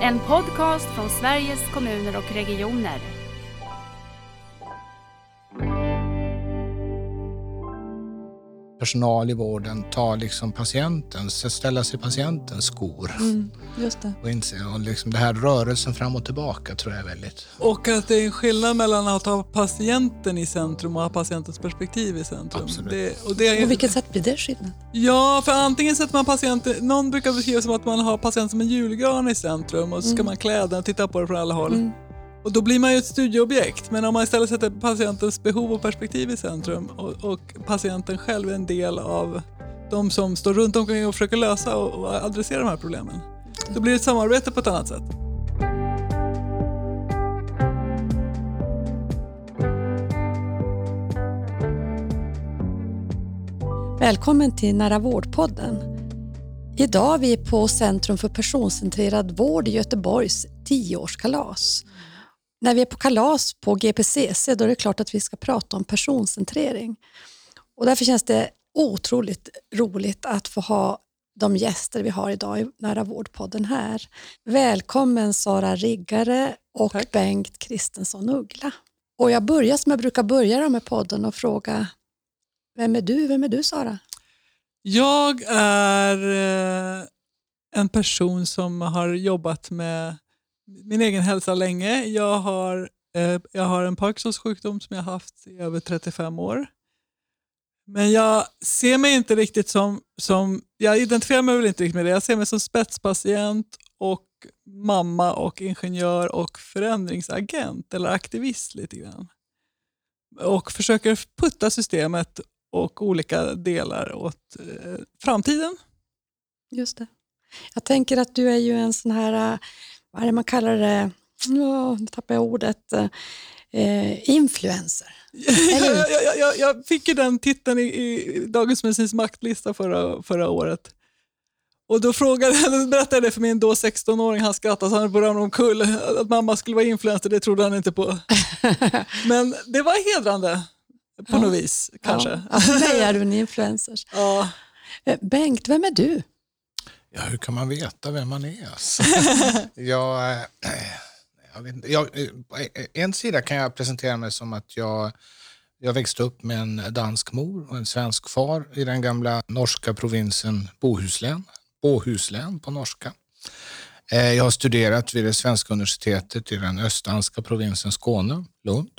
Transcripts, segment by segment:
En podcast från Sveriges kommuner och regioner. Personal i vården tar liksom patientens, ställa sig i patientens skor. Mm, just det. Och inse, och liksom det här rörelsen fram och tillbaka tror jag är väldigt... Och att det är en skillnad mellan att ha patienten i centrum och ha patientens perspektiv i centrum. Absolut. Det, och det är, På vilket sätt blir det skillnad? Ja, för antingen sätter man patienten, någon brukar beskriva som att man har patienten som en julgran i centrum och så ska man klä den och titta på det från alla håll. Mm. Och då blir man ju ett studieobjekt. Men om man istället sätter patientens behov och perspektiv i centrum och, och patienten själv är en del av de som står runt omkring och försöker lösa och, och adressera de här problemen. Då blir det ett samarbete på ett annat sätt. Välkommen till Nära vårdpodden. Idag är vi på Centrum för personcentrerad vård i Göteborgs tioårskalas. När vi är på kalas på GPCC då är det klart att vi ska prata om personcentrering. Och därför känns det otroligt roligt att få ha de gäster vi har idag i Nära vårdpodden här. Välkommen Sara Riggare och Tack. Bengt Kristensson Uggla. Och jag börjar som jag brukar börja här podden och fråga vem är du? Vem är du Sara? Jag är eh, en person som har jobbat med min egen hälsa länge. Jag har, eh, jag har en Parkinsons sjukdom som jag har haft i över 35 år. Men jag ser mig inte riktigt som, som jag identifierar mig väl inte riktigt med det. Jag ser mig som spetspatient och mamma och ingenjör och förändringsagent eller aktivist lite grann. Och försöker putta systemet och olika delar åt eh, framtiden. Just det. Jag tänker att du är ju en sån här, eh, vad är det man kallar det, ja, nu tappar jag ordet, eh, influencer. Jag, jag, jag, jag fick ju den titeln i, i Dagens Medicins maktlista förra, förra året. Och då frågade, berättade jag det för min då 16-åring, han skrattade så han började ramla omkull. Att mamma skulle vara influencer, det trodde han inte på. Men det var hedrande på Ja. något vis, kanske. Ja, ja, för mig är du en influencer. Ja. Eh, Bengt, vem är du? Ja, hur kan man veta vem man är? Alltså? jag, eh, jag inte. Jag, eh, en sida kan jag presentera mig som att jag, jag växte upp med en dansk mor och en svensk far i den gamla norska provinsen Bohuslän. Bohuslän på norska. Eh, Jag har studerat vid det svenska universitetet i den östdanska provinsen Skåne, Lund.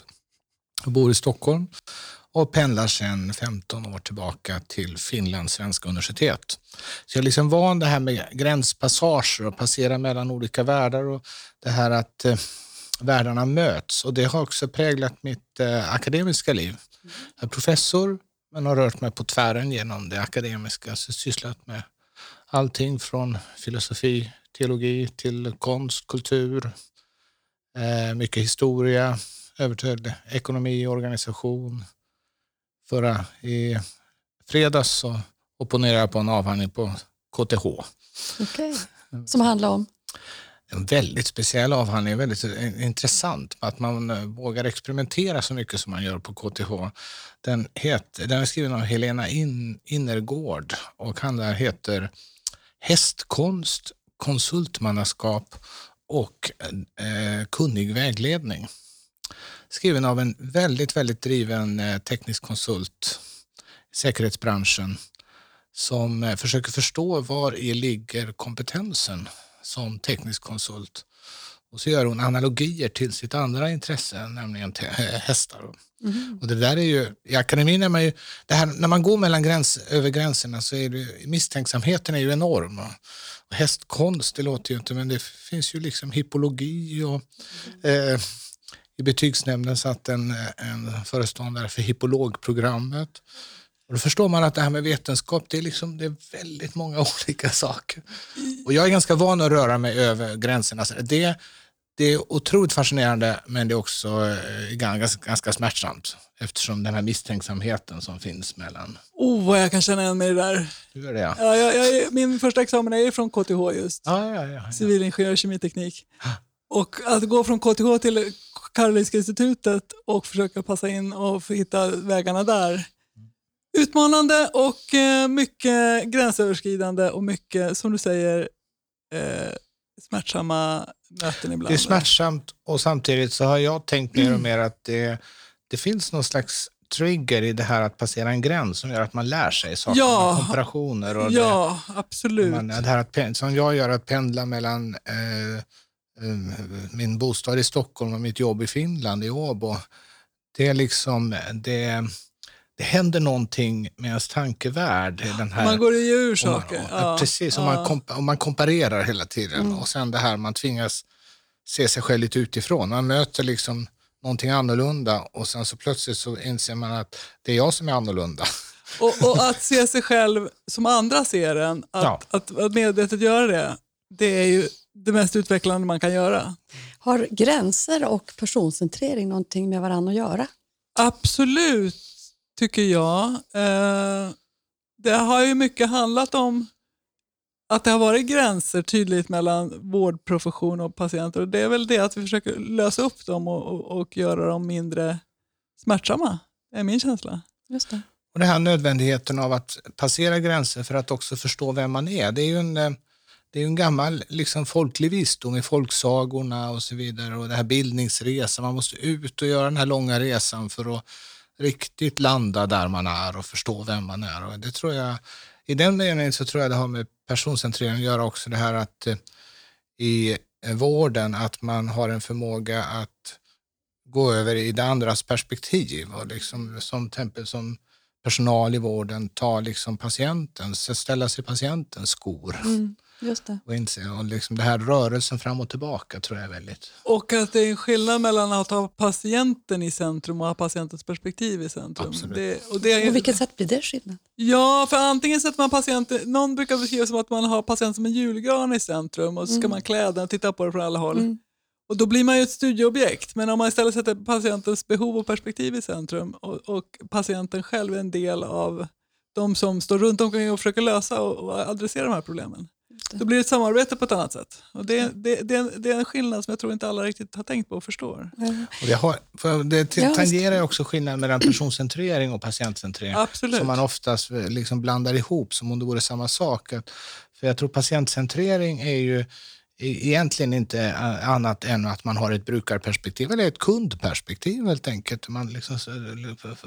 Jag bor i Stockholm och pendlar sedan 15 år tillbaka till Finlands svenska universitet. Så jag är liksom van det här med gränspassager och passera mellan olika världar och det här att eh, världarna möts. Och det har också präglat mitt eh, akademiska liv. Jag är professor men har rört mig på tvären genom det akademiska. Så sysslat med allting från filosofi, teologi till konst, kultur, eh, mycket historia, över till ekonomi, organisation. Förra i fredags så opponerade jag på en avhandling på KTH. Okej. Som handlar om? En väldigt speciell avhandling, väldigt intressant. Att man eh, vågar experimentera så mycket som man gör på KTH. Den, heter, den är skriven av Helena In, Innergård och handlar heter Hästkonst, konsultmannaskap och eh, kunnig vägledning. Skriven av en väldigt, väldigt driven eh, teknisk konsult i säkerhetsbranschen som eh, försöker förstå var i ligger kompetensen som teknisk konsult. Och så gör hon analogier till sitt andra intresse, nämligen hästar. Och det där är ju, i akademin är man ju, det här, när man går mellan gräns, över gränserna så är det, misstänksamheten är ju enorm. Och, hästkonst, det låter ju inte, men det finns ju liksom hippologi och eh, i betygsnämnden satt en, en föreståndare för hippologprogrammet. Och då förstår man att det här med vetenskap, det är, liksom, det är väldigt många olika saker. Och jag är ganska van att röra mig över gränserna. Det, det är otroligt fascinerande, men det är också eh, ganska, ganska smärtsamt eftersom den här misstänksamheten som finns mellan... Oh, vad jag kan känna igen mig i det där. Hur är det? Ja, Ja, jag, jag, min första examen är från KTH just. ja, ja. ja. civilingenjör kemiteknik. Och att gå från KTH till Karolinska institutet och försöka passa in och hitta vägarna där. Utmanande och eh, mycket gränsöverskridande och mycket, som du säger, eh, smärtsamma möten ibland. Det är smärtsamt och samtidigt så har jag tänkt mer och mer att det, det finns någon slags trigger i det här att passera en gräns som gör att man lär sig saker, Ja. komparationer och Ja, absolut. det, man, det här att, som jag gör, att pendla mellan eh, min bostad i Stockholm och mitt jobb i Finland, i Åbo. Det är liksom, det, det händer någonting med ens tankevärld. Den här, Man går ju ur och man- saker. ja, Ja, precis, och ja. man, komp- och man komparerar hela tiden. Mm. Och sen det här man tvingas se sig själv lite utifrån. Man möter liksom någonting annorlunda och sen så plötsligt så inser man att det är jag som är annorlunda. Och, och att se sig själv som andra ser en, att, Ja. att, att medvetet göra det, det är ju det mest utvecklande man kan göra. Har gränser och personcentrering någonting med varandra att göra? Absolut, tycker jag. Eh, det har ju mycket handlat om att det har varit gränser tydligt mellan vårdprofession och patienter. Och det är väl det att vi försöker lösa upp dem och, och, och göra dem mindre smärtsamma. Är min känsla. Just det. Och det här nödvändigheten av att passera gränser för att också förstå vem man är. Det är ju en, eh, det är en gammal liksom, folklig visdom i folksagorna och så vidare. Och det här bildningsresan, man måste ut och göra den här långa resan för att riktigt landa där man är och förstå vem man är. Och det tror jag, I den meningen så tror jag det har med personcentrering att göra också. Det här att eh, i eh, vården att man har en förmåga att gå över i det andras perspektiv. Och liksom, som, tempel, som personal i vården ta liksom patientens, ställa sig i patientens skor. Mm, just det. Och inse, och liksom det här rörelsen fram och tillbaka tror jag är väldigt... Och att det är en skillnad mellan att ha patienten i centrum och ha patientens perspektiv i centrum. Absolut. Det, och det är, På vilket sätt blir det skillnad? Ja, för antingen sätter man patienten, någon brukar beskriva som att man har patienten som en julgran i centrum och så ska Mm. man klä den och titta på det från alla håll. Mm. Och då blir man ju ett studieobjekt. Men om man istället sätter patientens behov och perspektiv i centrum och, och patienten själv är en del av de som står runt omkring och försöker lösa och, och adressera de här problemen. Just det. Då blir det ett samarbete på ett annat sätt. Och det, det, det, är en- det är en skillnad som jag tror inte alla riktigt har tänkt på och förstår. Och det, har, för det Ja, tangerar ju också skillnaden mellan personcentrering och patientcentrering. Absolut. Som man oftast eh, liksom blandar ihop som om det vore samma sak. Att- För jag tror patientcentrering är ju egentligen inte eh, annat än att man har ett brukarperspektiv eller ett kundperspektiv helt enkelt. Man liksom,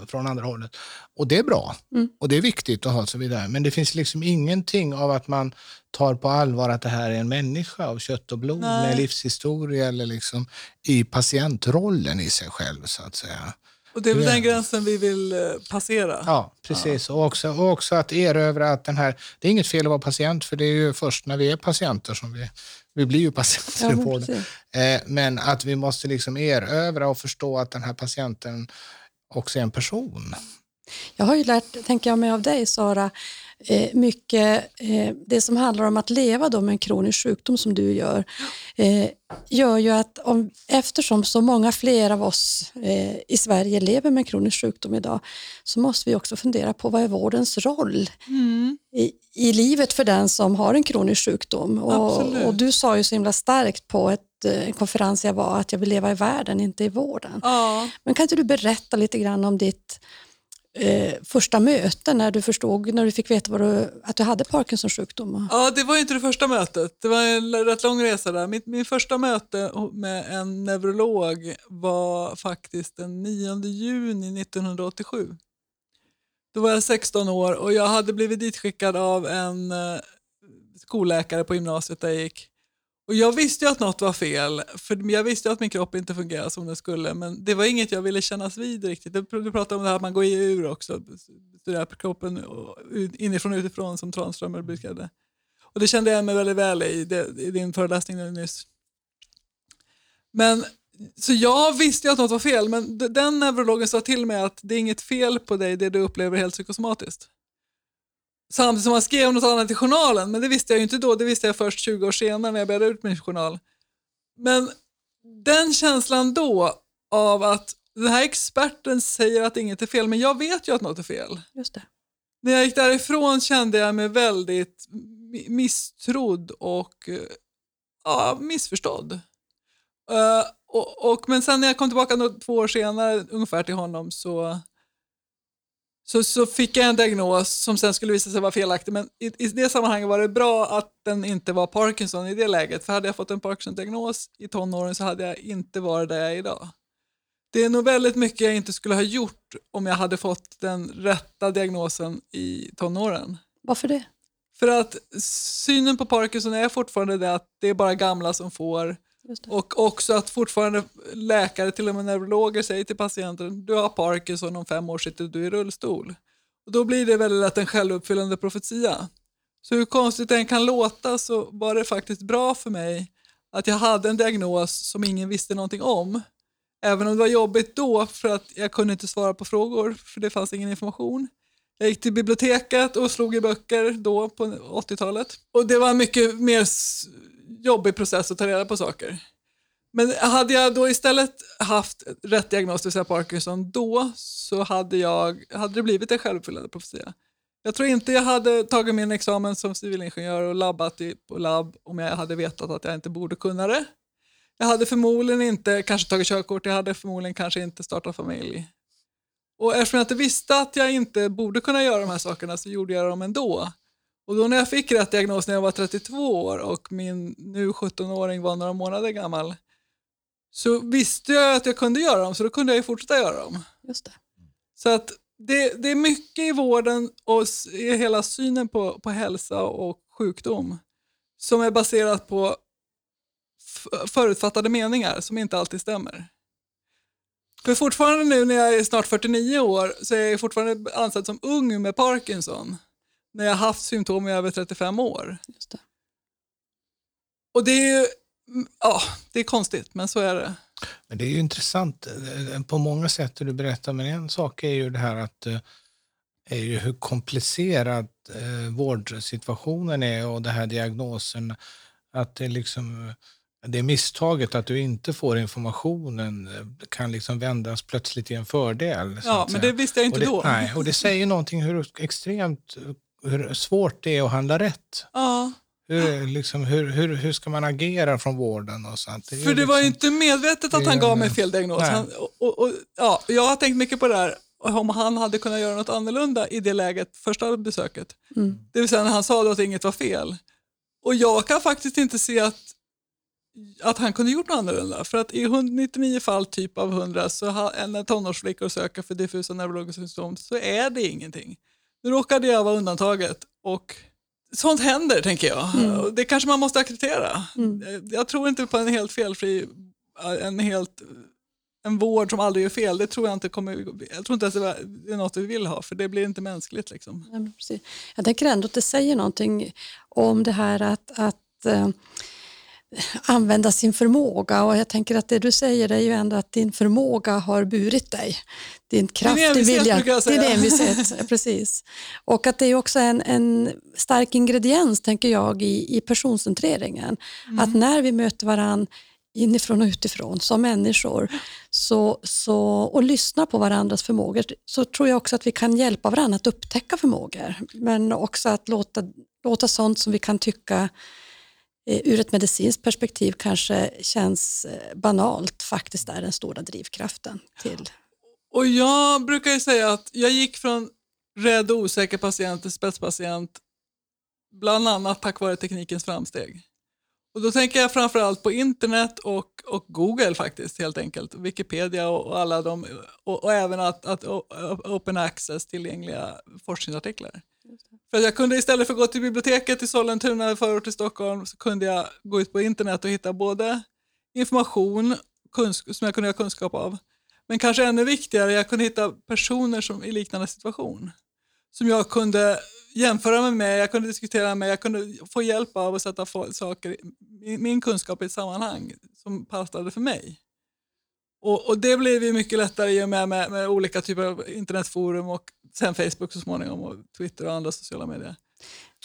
från andra hållet. Och det är bra Mm. och det är viktigt att ha så vidare. Men det finns liksom ingenting av att man tar på allvar att det här är en människa av kött och blod Nej. med livshistoria eller liksom i patientrollen i sig själv så att säga. Och det är väl Ja. den gränsen vi vill eh, passera. Ja, precis. Och, också, och också att erövra att den här... Det är inget fel att vara patient, för det är ju först när vi är patienter som vi... Vi blir ju patienter Ja, i men vården. Eh, men att vi måste liksom erövra och förstå att den här patienten också är en person. Jag har ju lärt, tänker jag mig av dig Sara, mycket eh, det som handlar om att leva då med en kronisk sjukdom som du gör, eh, gör ju att om, eftersom så många fler av oss eh, i Sverige lever med en kronisk sjukdom idag, så måste vi också fundera på vad är vårdens roll Mm. i, i livet för den som har en kronisk sjukdom. Och, och du sa ju så himla starkt på ett, eh, en konferens jag var att jag vill leva i världen, inte i vården. Ja. Men kan inte du berätta lite grann om ditt eh, första möte när du förstod, när du fick veta vad du, att du hade Parkinsons sjukdom? Ja, det var ju inte det första mötet. Det var en rätt lång resa där. Mitt, min första möte med en neurolog var faktiskt den 9 juni 1987. Då var jag 16 år och jag hade blivit ditskickad av en eh, skolläkare på gymnasiet där jag gick. Och jag visste ju att något var fel, för jag visste ju att min kropp inte fungerade som den skulle, men det var inget jag ville kännas vid riktigt. Du pratade om det här att man går i ur också, studerar kroppen och inifrån och utifrån som Tranströmer brukade. Och det kände jag mig väldigt väl i, i din föreläsning nyss. Men, så jag visste ju att något var fel, men den neurologen sa till mig att det är inget fel på dig, det du upplever är helt psykosomatiskt. Samtidigt som han skrev något annat i journalen, men det visste jag ju inte då, det visste jag först 20 år senare när jag började ut min journal. Men den känslan då av att den här experten säger att inget är fel, men jag vet ju att något är fel. Just det. När jag gick därifrån kände jag mig väldigt mi- misstrodd och eh, ja, missförstådd. Eh, och, och, men sen när jag kom tillbaka två år senare ungefär till honom så så, så fick jag en diagnos som sen skulle visa sig vara felaktig. Men i, i det sammanhanget var det bra att den inte var Parkinson i det läget. För hade jag fått en Parkinson-diagnos i tonåren så hade jag inte varit där jag är idag. Det är nog väldigt mycket jag inte skulle ha gjort om jag hade fått den rätta diagnosen i tonåren. Varför det? För att synen på Parkinson är fortfarande det att det är bara gamla som får och också att fortfarande läkare, till och med neurologer, säger till patienten du har Parkinson, om fem år sitter du i rullstol. Och då blir det väldigt lätt en självuppfyllande profetia. Så hur konstigt det än kan låta så var det faktiskt bra för mig att jag hade en diagnos som ingen visste någonting om. Även om det var jobbigt då för att jag kunde inte svara på frågor för det fanns ingen information. Jag gick till biblioteket och slog i böcker då på 80-talet. Och det var en mycket mer jobbig process att ta reda på saker. Men hade jag då istället haft rätt diagnos, det vill säga Parkinson, då så hade, jag, hade det blivit en självuppfyllande profetia. Jag tror inte jag hade tagit min examen som civilingenjör och labbat i, på labb om jag hade vetat att jag inte borde kunna det. Jag hade förmodligen inte kanske tagit körkort, jag hade förmodligen kanske inte startat familj. Och eftersom jag inte visste att jag inte borde kunna göra de här sakerna så gjorde jag dem ändå. Och då när jag fick rätt diagnos när jag var 32 år och min nu 17-åring var några månader gammal så visste jag att jag kunde göra dem så då kunde jag ju fortsätta göra dem. Just det. Så att det, det är mycket i vården och i hela synen på, på hälsa och sjukdom som är baserat på förutfattade meningar som inte alltid stämmer. För fortfarande nu när jag är snart 49 år så är jag fortfarande ansedd som ung med Parkinson när jag har haft symptom i över 35 år. Just det. Och det är ju, mm, ja, det är konstigt men så är det. Men det är ju intressant på många sätt det du berättar, men en sak är ju det här att eh, är ju hur komplicerad eh, vårdsituationen är och det här diagnosen. Att det liksom det misstaget att du inte får informationen eh, kan liksom vändas plötsligt i en fördel. Ja, men det visste jag inte och det, då. Nej, och det säger någonting hur extremt hur svårt det är att handla rätt. Ja. Hur, liksom, hur, hur, hur ska man agera från vården och sånt? är För det var ju liksom- inte medvetet att det han gav mig fel diagnos. Han, och, och, och, ja, jag har tänkt mycket på det här, om han hade kunnat göra något annorlunda i det läget, första besöket. Mm. Det vill säga när han sa då att inget var fel. Och jag kan faktiskt inte se att, att han kunde gjort något annorlunda. För att i 99 fall typ av 100 så har, när tonårsflickor söker för diffusa neurologiska symptom så är det ingenting. Nu råkade jag vara undantaget och sånt händer tänker jag. Mm. Det kanske man måste acceptera. Mm. Jag tror inte på en helt felfri, en helt en vård som aldrig gör fel. Det tror jag inte kommer, jag tror inte att det är något vi vill ha för det blir inte mänskligt liksom. Men precis. Jag tänker ändå att det säger någonting om det här att, att eh, använda sin förmåga och jag tänker att det du säger är ju ändå att din förmåga har burit dig. Din kraft, din vilja, din envishet. precis. Och att det är också en, en stark ingrediens, tänker jag, i, i personcentreringen. Att när vi möter varann inifrån och utifrån som människor så, så, och lyssnar på varandras förmågor så tror jag också att vi kan hjälpa varandra att upptäcka förmågor. Men också att låta, låta sånt som vi kan tycka ur ett medicinskt perspektiv kanske känns eh, banalt faktiskt är den stora drivkraften till Och jag brukar ju säga att jag gick från rädd och osäker patient till spetspatient bland annat tack vare teknikens framsteg. Och då tänker jag framförallt på internet och, och Google faktiskt helt enkelt. Wikipedia och, och alla de och, och även att, att open access tillgängliga forskningsartiklar. För jag kunde istället för att gå till biblioteket i Sollentuna förort till Stockholm så kunde jag gå ut på internet och hitta både information som jag kunde ha kunskap av men kanske ännu viktigare, jag kunde hitta personer som i liknande situation. Som jag kunde jämföra mig med, jag kunde diskutera med, jag kunde få hjälp av att sätta saker, min kunskap i ett sammanhang som passade för mig. Och, och det blev ju mycket lättare i och med, med, med olika typer av internetforum och sen Facebook så småningom och Twitter och andra sociala medier.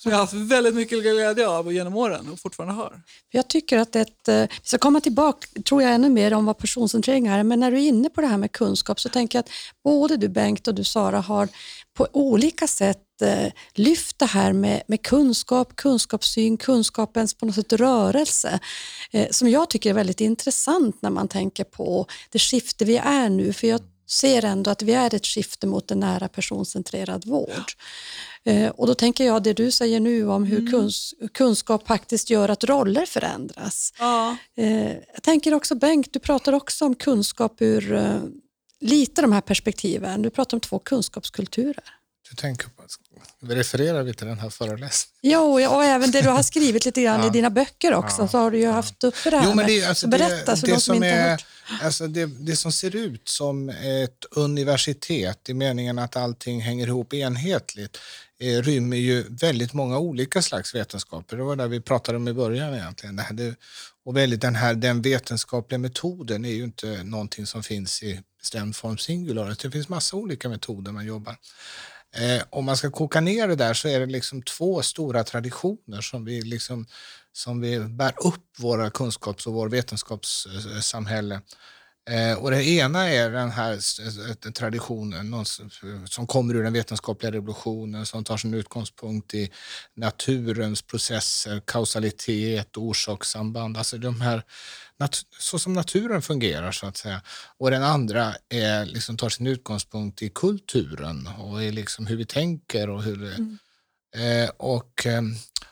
Som jag har haft väldigt mycket glädje av genom åren och fortfarande har. Jag tycker att ett, eh, vi ska komma tillbaka, tror jag, ännu mer om vad personcentrering är, men när du är inne på det här med kunskap så tänker jag att både du Bengt och du Sara har på olika sätt eh, lyft det här med, med kunskap, kunskapssyn, kunskapens på något sätt rörelse, eh, som jag tycker är väldigt intressant när man tänker på det skifte vi är nu. För jag ser ändå att vi är ett skifte mot en nära personcentrerad vård. Eh, och då tänker jag det du säger nu om hur Mm. kuns kunskap faktiskt gör att roller förändras. Ja. Eh, jag tänker också Bengt, du pratar också om kunskap ur eh, lite de här perspektiven. Du pratar om två kunskapskulturer. Du tänker på, refererar vi till den här föreläsningen? Ja, och, även det du har skrivit lite grann Ja. i dina böcker också, Ja. så har du ju haft uppe det här Jo, men med- det, alltså, så berätta det, för det, de som som inte har hört. alltså det, det som ser ut som ett universitet i meningen att allting hänger ihop enhetligt eh, rymmer ju väldigt många olika slags vetenskaper. Det var det vi pratade om i början egentligen. Det här, och väldigt den här den vetenskapliga metoden är ju inte någonting som finns i bestämd form singular. Det finns massa olika metoder man jobbar. Eh, om man ska koka ner det där så är det liksom två stora traditioner som vi, liksom, som vi bär upp våra kunskaps och vår vetenskapssamhälle. Eh, och det ena är den här traditionen någon som- kommer ur den vetenskapliga revolutionen som tar sin utgångspunkt i naturens processer, kausalitet, orsakssamband. Alltså de här, så som naturen fungerar så att säga. Och den andra är, liksom, tar sin utgångspunkt i kulturen och i liksom hur vi tänker och hur det, Eh, och, eh,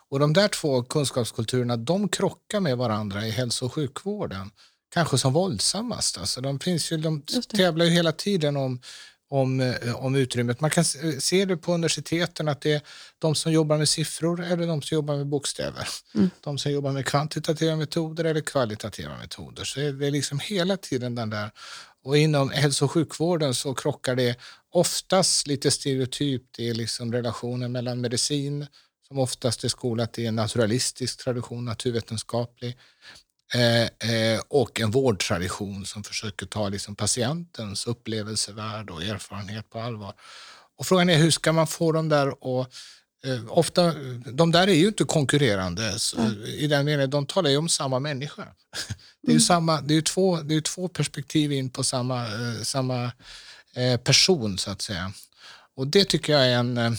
och de där två kunskapskulturerna de krockar med varandra i hälso och sjukvården. Kanske som våldsammast. Alltså, de, finns ju, de det. tävlar ju hela tiden om, om, eh, om utrymmet. Man kan se- det på universiteten att det är de som jobbar med siffror eller de som jobbar med bokstäver. Mm. De som jobbar med kvantitativa metoder eller kvalitativa metoder. Så är det liksom hela tiden den där. Och inom hälso och sjukvården så krockar det oftast lite stereotypt i liksom relationen mellan medicin som oftast är skolat i en naturalistisk tradition, naturvetenskaplig, och en vårdtradition som försöker ta liksom patientens upplevelsevärld och erfarenhet på allvar. Och frågan är hur ska man få dem där att eh, Ofta, de där är ju inte konkurrerande så, i den meningen, de talar ju om samma människa. Det är ju, samma, det är två, det är två perspektiv in på samma, eh, samma eh, person så att säga. Och det tycker jag är en, eh,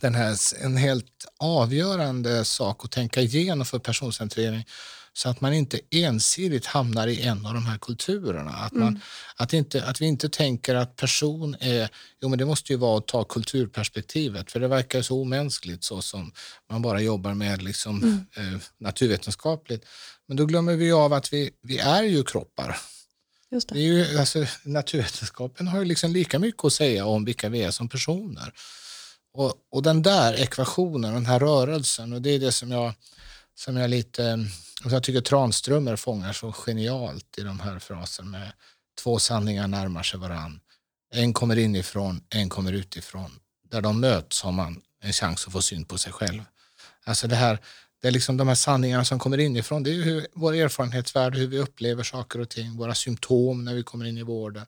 den här, en helt avgörande sak att tänka igenom för personcentrering så att man inte ensidigt hamnar i en av de här kulturerna. Att, man, att, inte, att vi inte tänker att person är, jo men det måste ju vara att ta kulturperspektivet för det verkar så omänskligt så som man bara jobbar med liksom, eh, naturvetenskapligt. Men då glömmer vi av att vi, vi är ju kroppar. Just Det det. är ju, alltså, naturvetenskapen har ju liksom lika mycket att säga om vilka vi är som personer. Och, och den där ekvationen, den här rörelsen, och det är det som jag, som jag lite, och jag tycker Tranströmer fångar så genialt i de här fraserna med två sanningar närmar sig varann. En kommer inifrån, en kommer utifrån. Där de möts har man en chans att få syn på sig själv. Alltså det här, det är liksom de här sanningarna som kommer inifrån. Det är ju hur, vår erfarenhetsvärld, hur vi upplever saker och ting, våra symptom när vi kommer in i vården.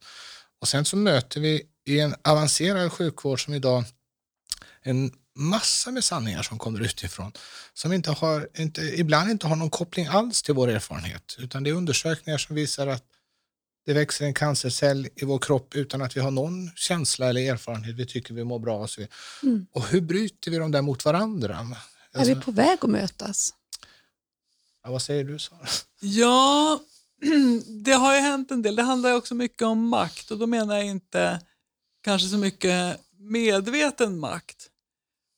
Och sen så möter vi i en avancerad sjukvård som idag en massa med sanningar som kommer utifrån som inte har, inte, ibland inte har någon koppling alls till vår erfarenhet utan det är undersökningar som visar att det växer en cancercell i vår kropp utan att vi har någon känsla eller erfarenhet. Vi tycker vi mår bra. Och, så. Mm. och hur bryter vi dem där mot varandra? Är Alltså, vi på väg att mötas? ja, vad säger du Sara? Ja, det har ju hänt en del. Det handlar ju också mycket om makt och då menar jag inte kanske så mycket medveten makt.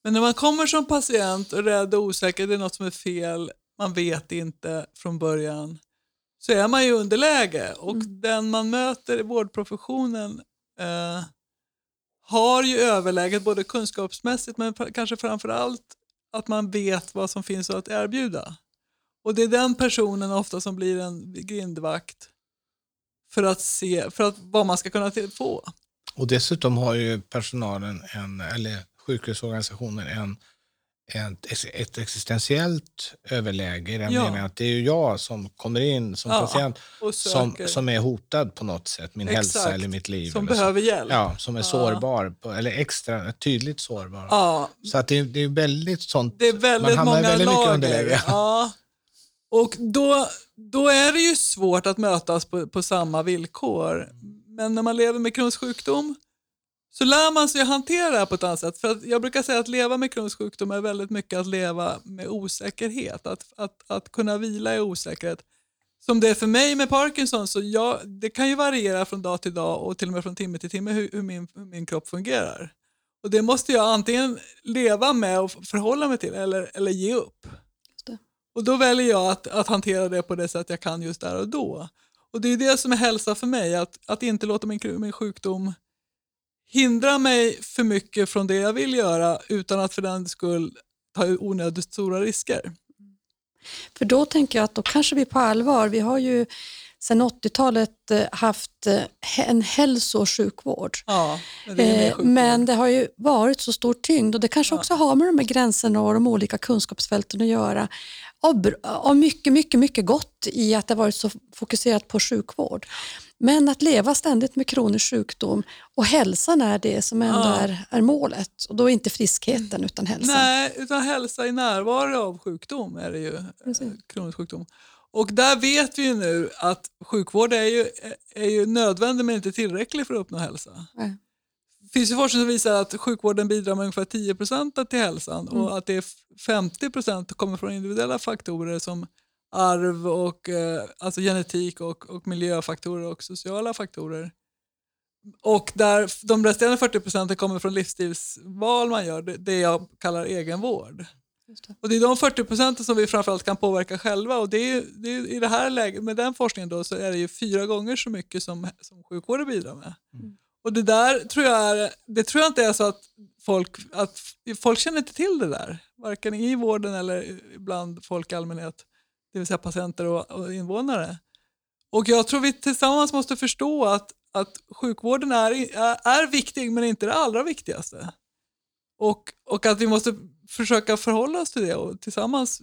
Men när man kommer som patient och är rädd och osäker, det är något som är fel, man vet inte från början, så är man ju underläge och den man möter i vårdprofessionen eh, har ju överläget både kunskapsmässigt men kanske framför allt att man vet vad som finns att erbjuda. Och det är den personen ofta som blir en grindvakt för att se för att, vad man ska kunna få. Och dessutom har ju personalen, en, eller sjukhusorganisationen, en, en, ett existentiellt överläge i den Ja. meningen att det är ju jag som kommer in som Ja, patient som, som är hotad på något sätt, min hälsa Exakt. eller mitt liv. som eller så. behöver hjälp. Ja, som är Ja. sårbar, eller extra tydligt sårbar. Ja, Så att det, är- det är väldigt sånt, det är väldigt man hamnar många väldigt mycket underläge. Ja. Och då, då är det ju svårt att mötas på, på samma villkor. Men när man lever med Crohns sjukdom så lär man sig att hantera det här på ett annat sätt. För att jag brukar säga att leva med Crohns sjukdom är väldigt mycket att leva med osäkerhet. Att, att, att kunna vila i osäkerhet. som det är för mig med Parkinson, så jag, det kan ju variera från dag till dag och till och med från timme till timme hur, hur, min, hur min kropp fungerar. Och det måste jag antingen leva med och förhålla mig till eller, eller ge upp. Och då väljer jag att, att hantera det på det sätt jag kan just där och då. Och det är det som är hälsa för mig, att, att inte låta min, min sjukdom hindra mig för mycket från det jag vill göra utan att för den skull ta onödigt stora risker. För då tänker jag att då kanske vi på allvar, vi har ju sedan 80-talet eh, haft eh, en hälso och sjukvård. Ja, men det Eh, sjukvård. Men det har ju varit så stor tyngd och det kanske också har med de här gränserna och de olika kunskapsfälten att göra. Av, av mycket, mycket, mycket gott i att det varit så fokuserat på sjukvård. Men att leva ständigt med kronisk sjukdom och hälsan är det som ändå Ja. är, är målet. Och då är inte friskheten utan hälsan. Nej, utan hälsa i närvaro av sjukdom är det ju. Precis. eh, Kronisk sjukdom. Och där vet vi ju nu att sjukvård är ju, är ju nödvändig men inte tillräcklig för att uppnå hälsa. Nej. Finns ju forskning som visar att sjukvården bidrar med ungefär 10% till hälsan Mm. och att det är 50% kommer från individuella faktorer som arv och eh, alltså genetik och, och miljöfaktorer och sociala faktorer. Och där de resterande 40 procenten kommer från livsstilsval man gör, det, det jag kallar egenvård. Det. Och det är de 40 procenten som vi framförallt kan påverka själva och det är, det är, i det här läget, med den forskningen då, så är det ju fyra gånger så mycket som, som sjukvården bidrar med. Och det där tror jag, är, det tror jag inte är så att folk, att folk känner inte till det där, varken i vården eller bland folk i allmänhet, det vill säga patienter och, och invånare. Och jag tror vi tillsammans måste förstå att, att sjukvården är, är, är viktig men inte det allra viktigaste. Och, och att vi måste försöka förhålla oss till det och tillsammans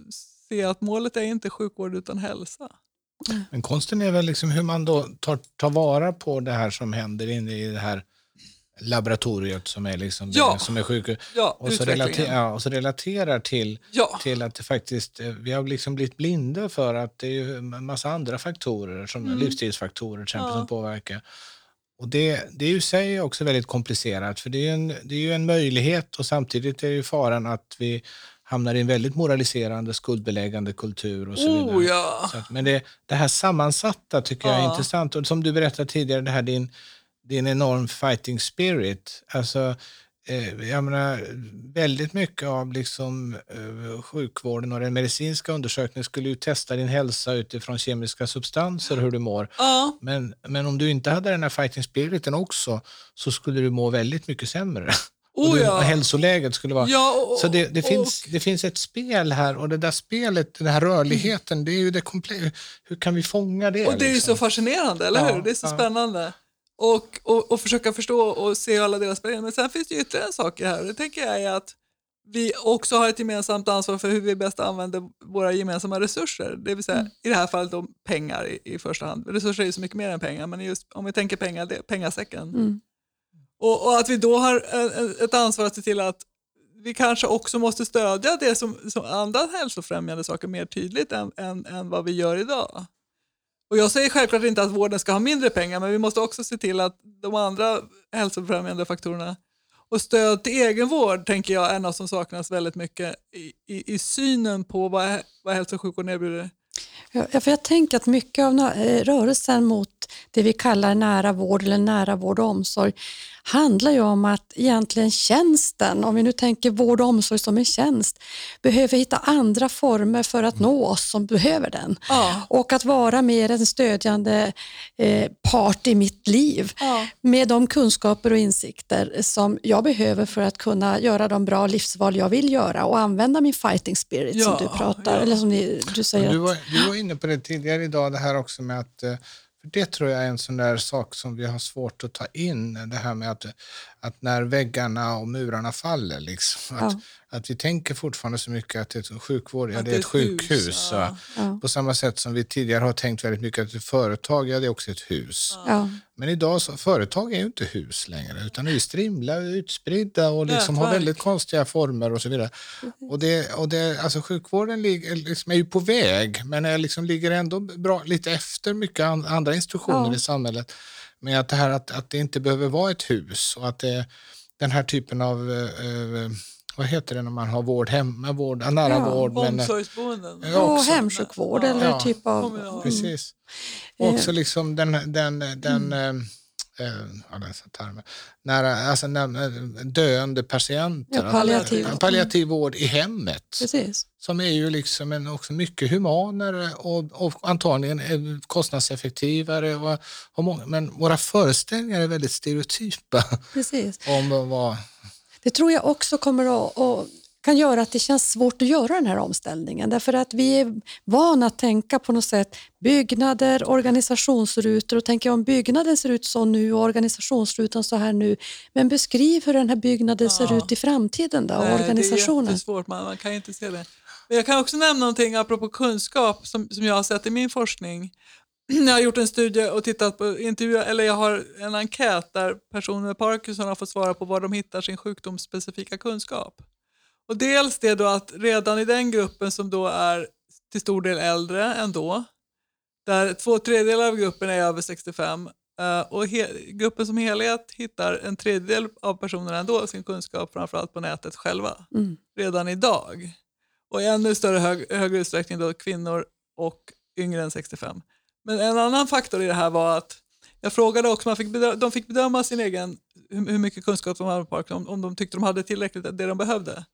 se att målet är inte sjukvård utan hälsa. Men konsten är väl liksom hur man då tar, tar vara på det här som händer inne i det här laboratoriet som är, liksom Ja. som är sjuk Ja, och, så relater, ja, och så relaterar till, Ja, till att det faktiskt, eh, vi har liksom blivit blinda för att det är en massa andra faktorer, som Mm. livsstilsfaktorer till exempel, som påverkar. Och det, det är ju sig också väldigt komplicerat, för det är, en, det är ju en möjlighet och samtidigt är ju faran att vi hamnar i en väldigt moraliserande, skuldbeläggande kultur och så vidare. oh ja. Så att, men det, det här sammansatta tycker jag är Ja. intressant. Och som du berättade tidigare, det här din, din enorm fighting spirit. Alltså, eh, jag menar, väldigt mycket av liksom, eh, sjukvården och den medicinska undersökningen skulle ju testa din hälsa utifrån kemiska substanser, hur du mår. Ja, Men, men om du inte hade den här fighting spiriten också så skulle du må väldigt mycket sämre. Och oh du, ja. hälsoläget skulle vara... ja och, Så det, det, och- finns, det finns ett spel här och det där spelet, den här rörligheten, det är ju det komple- Hur kan vi fånga det? Och det är ju liksom? så fascinerande, eller Ja, hur? Det är så ja. spännande. Och, och, och försöka förstå och se alla deras spel. Men sen finns det ju ytterligare en sak det här. Det tänker jag är att vi också har ett gemensamt ansvar för hur vi bäst använder våra gemensamma resurser. Det vill säga Mm. i det här fallet då pengar i, i första hand. Resurser är ju så mycket mer än pengar, men just om vi tänker pengar, det, pengasäcken. Mm. Och, och att vi då har eh, eh, ett ansvar att se till att vi kanske också måste stödja det som, som andra hälsofrämjande saker mer tydligt än, än, än vad vi gör idag. Och jag säger självklart inte att vården ska ha mindre pengar, men vi måste också se till att de andra hälsofrämjande faktorerna och stöd till egenvård tänker jag är något som saknas väldigt mycket i, i, i synen på vad, vad hälso och sjukvården erbjuder. Ja, för jag tänker att mycket av eh, rörelsen mot det vi kallar nära vård eller nära vård och omsorg handlar ju om att egentligen tjänsten, om vi nu tänker vård och omsorg som en tjänst, behöver hitta andra former för att nå oss som behöver den. Ja. Och att vara mer en stödjande eh, part i mitt liv Ja. med de kunskaper och insikter som jag behöver för att kunna göra de bra livsval jag vill göra och använda min fighting spirit Ja, som du pratar, ja. eller som ni, du säger. Du var, du var inne på det tidigare idag, det här också med att eh, för det tror jag är en sån där sak som vi har svårt att ta in, det här med att, att när väggarna och murarna faller, liksom, att, att vi tänker fortfarande så mycket att det är sjukvård, ja det är ett sjukhus. ja. ja. Ja. På samma sätt som vi tidigare har tänkt väldigt mycket att ett företag, ja det är också ett hus. Ja. Men idag, så, företag är ju inte hus längre, utan är ju strimla, utspridda och liksom har väldigt konstiga former och så vidare. Och det, och det, alltså sjukvården ligger, liksom är ju på väg, men är liksom ligger ändå bra, lite efter mycket an, andra institutioner Ja. i samhället. Med att det här att, att det inte behöver vara ett hus och att det, den här typen av, eh, eh, vad heter det när man har vård hemma, vård, nära Ja, vård. Men, Omsorgsboenden. Ja, och hemsjukvård Ja. eller Ja. typ av... Precis. Eh. Och också liksom den, den, den eh, eh, den termen, nära, alltså när, döende patienter. Ja, palliativ. Alltså, palliativ vård i hemmet. Precis. Som är ju liksom en, också mycket humanare och, och antagligen kostnadseffektivare. Och, och många, men våra föreställningar är väldigt stereotypa Precis. om vad... Det tror jag också kommer att, att kan göra att det känns svårt att göra den här omställningen. Därför att vi är vana att tänka på något sätt byggnader, organisationsrutor och tänker om byggnaden ser ut så nu och organisationsrutan så här nu. Men beskriv hur den här byggnaden ser Ja. ut i framtiden då, Nej, organisationen. Det är jättesvårt, man, man kan inte se det. Men jag kan också nämna någonting apropå kunskap som, som jag har sett i min forskning. Jag har gjort en studie och tittat på intervjuer, eller jag har en enkät där personer med Parkinson har fått svara på var de hittar sin sjukdomsspecifika kunskap. Och dels det då att redan i den gruppen som då är till stor del äldre ändå, där två tredjedelar av gruppen är över 65 eh, och gruppen som helhet hittar en tredjedel av personerna ändå sin kunskap framförallt på nätet själva Mm. redan idag. Och i ännu större hög, högre utsträckning då kvinnor och yngre än 65. Men en annan faktor i det här var att jag frågade också, man fick bedöma, de fick bedöma sin egen, hur, hur mycket kunskap de hade om, om de tyckte de hade tillräckligt det de behövde.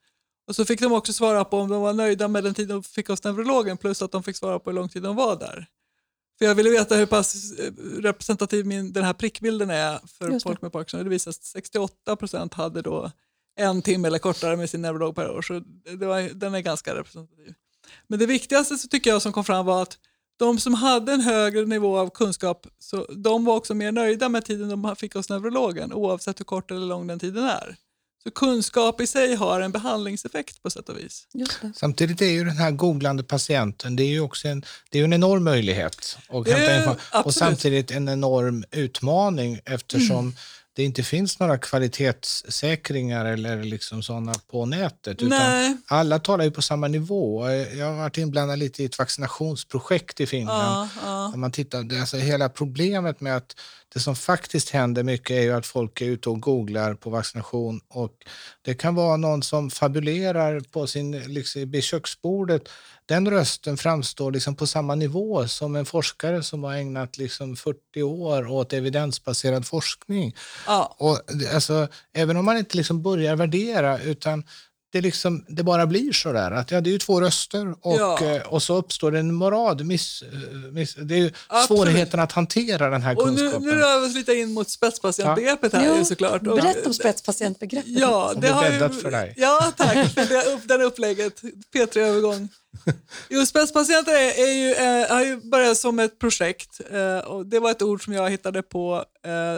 Och så fick de också svara på om de var nöjda med den tid de fick hos neurologen plus att de fick svara på hur lång tid de var där. För jag ville veta hur pass eh, representativ min, den här prickbilden är för folk med Parkinson. Det visade sig att 68 procent hade då en timme eller kortare med sin neurolog per år. Så var, den är ganska representativ. Men det viktigaste så tycker jag som kom fram var att de som hade en högre nivå av kunskap, så de var också mer nöjda med tiden de fick hos neurologen oavsett hur kort eller lång den tiden är. Så kunskap i sig har en behandlingseffekt på sätt och vis. Just det. Samtidigt är ju den här googlande patienten, det är ju också en, det är en enorm möjlighet att Det är-. Och samtidigt en enorm utmaning eftersom Mm. det inte finns några kvalitetssäkringar eller liksom sådana på nätet. Utan alla talar ju på samma nivå. Jag har varit inblandad lite i ett vaccinationsprojekt i Finland. ja, ja. Man tittar, det- alltså hela problemet med att det som faktiskt händer mycket är ju att folk är ute och googlar på vaccination och det kan vara någon som fabulerar på sin, liksom, vid köksbordet. Den rösten framstår liksom på samma nivå som en forskare som har ägnat liksom 40 år åt evidensbaserad forskning. ja. Och, alltså, även om man inte liksom börjar värdera utan det, liksom, det bara blir så där. Att, ja, det är ju två röster och, Ja. eh, och så uppstår det en morad. Miss, eh, miss, det är ju Absolut. svårigheten att hantera den här Och nu, kunskapen. nu rör vi oss lite in mot spetspatientbegreppet här Jo, ju såklart. Och- Berätta om spetspatientbegreppet. Ja, det har bäddat för dig. Ja, tack för det, den upplägget. P3-övergång. Jo, spetspatienter är, är ju, eh, har ju börjat som ett projekt eh, och det var ett ord som jag hittade på eh,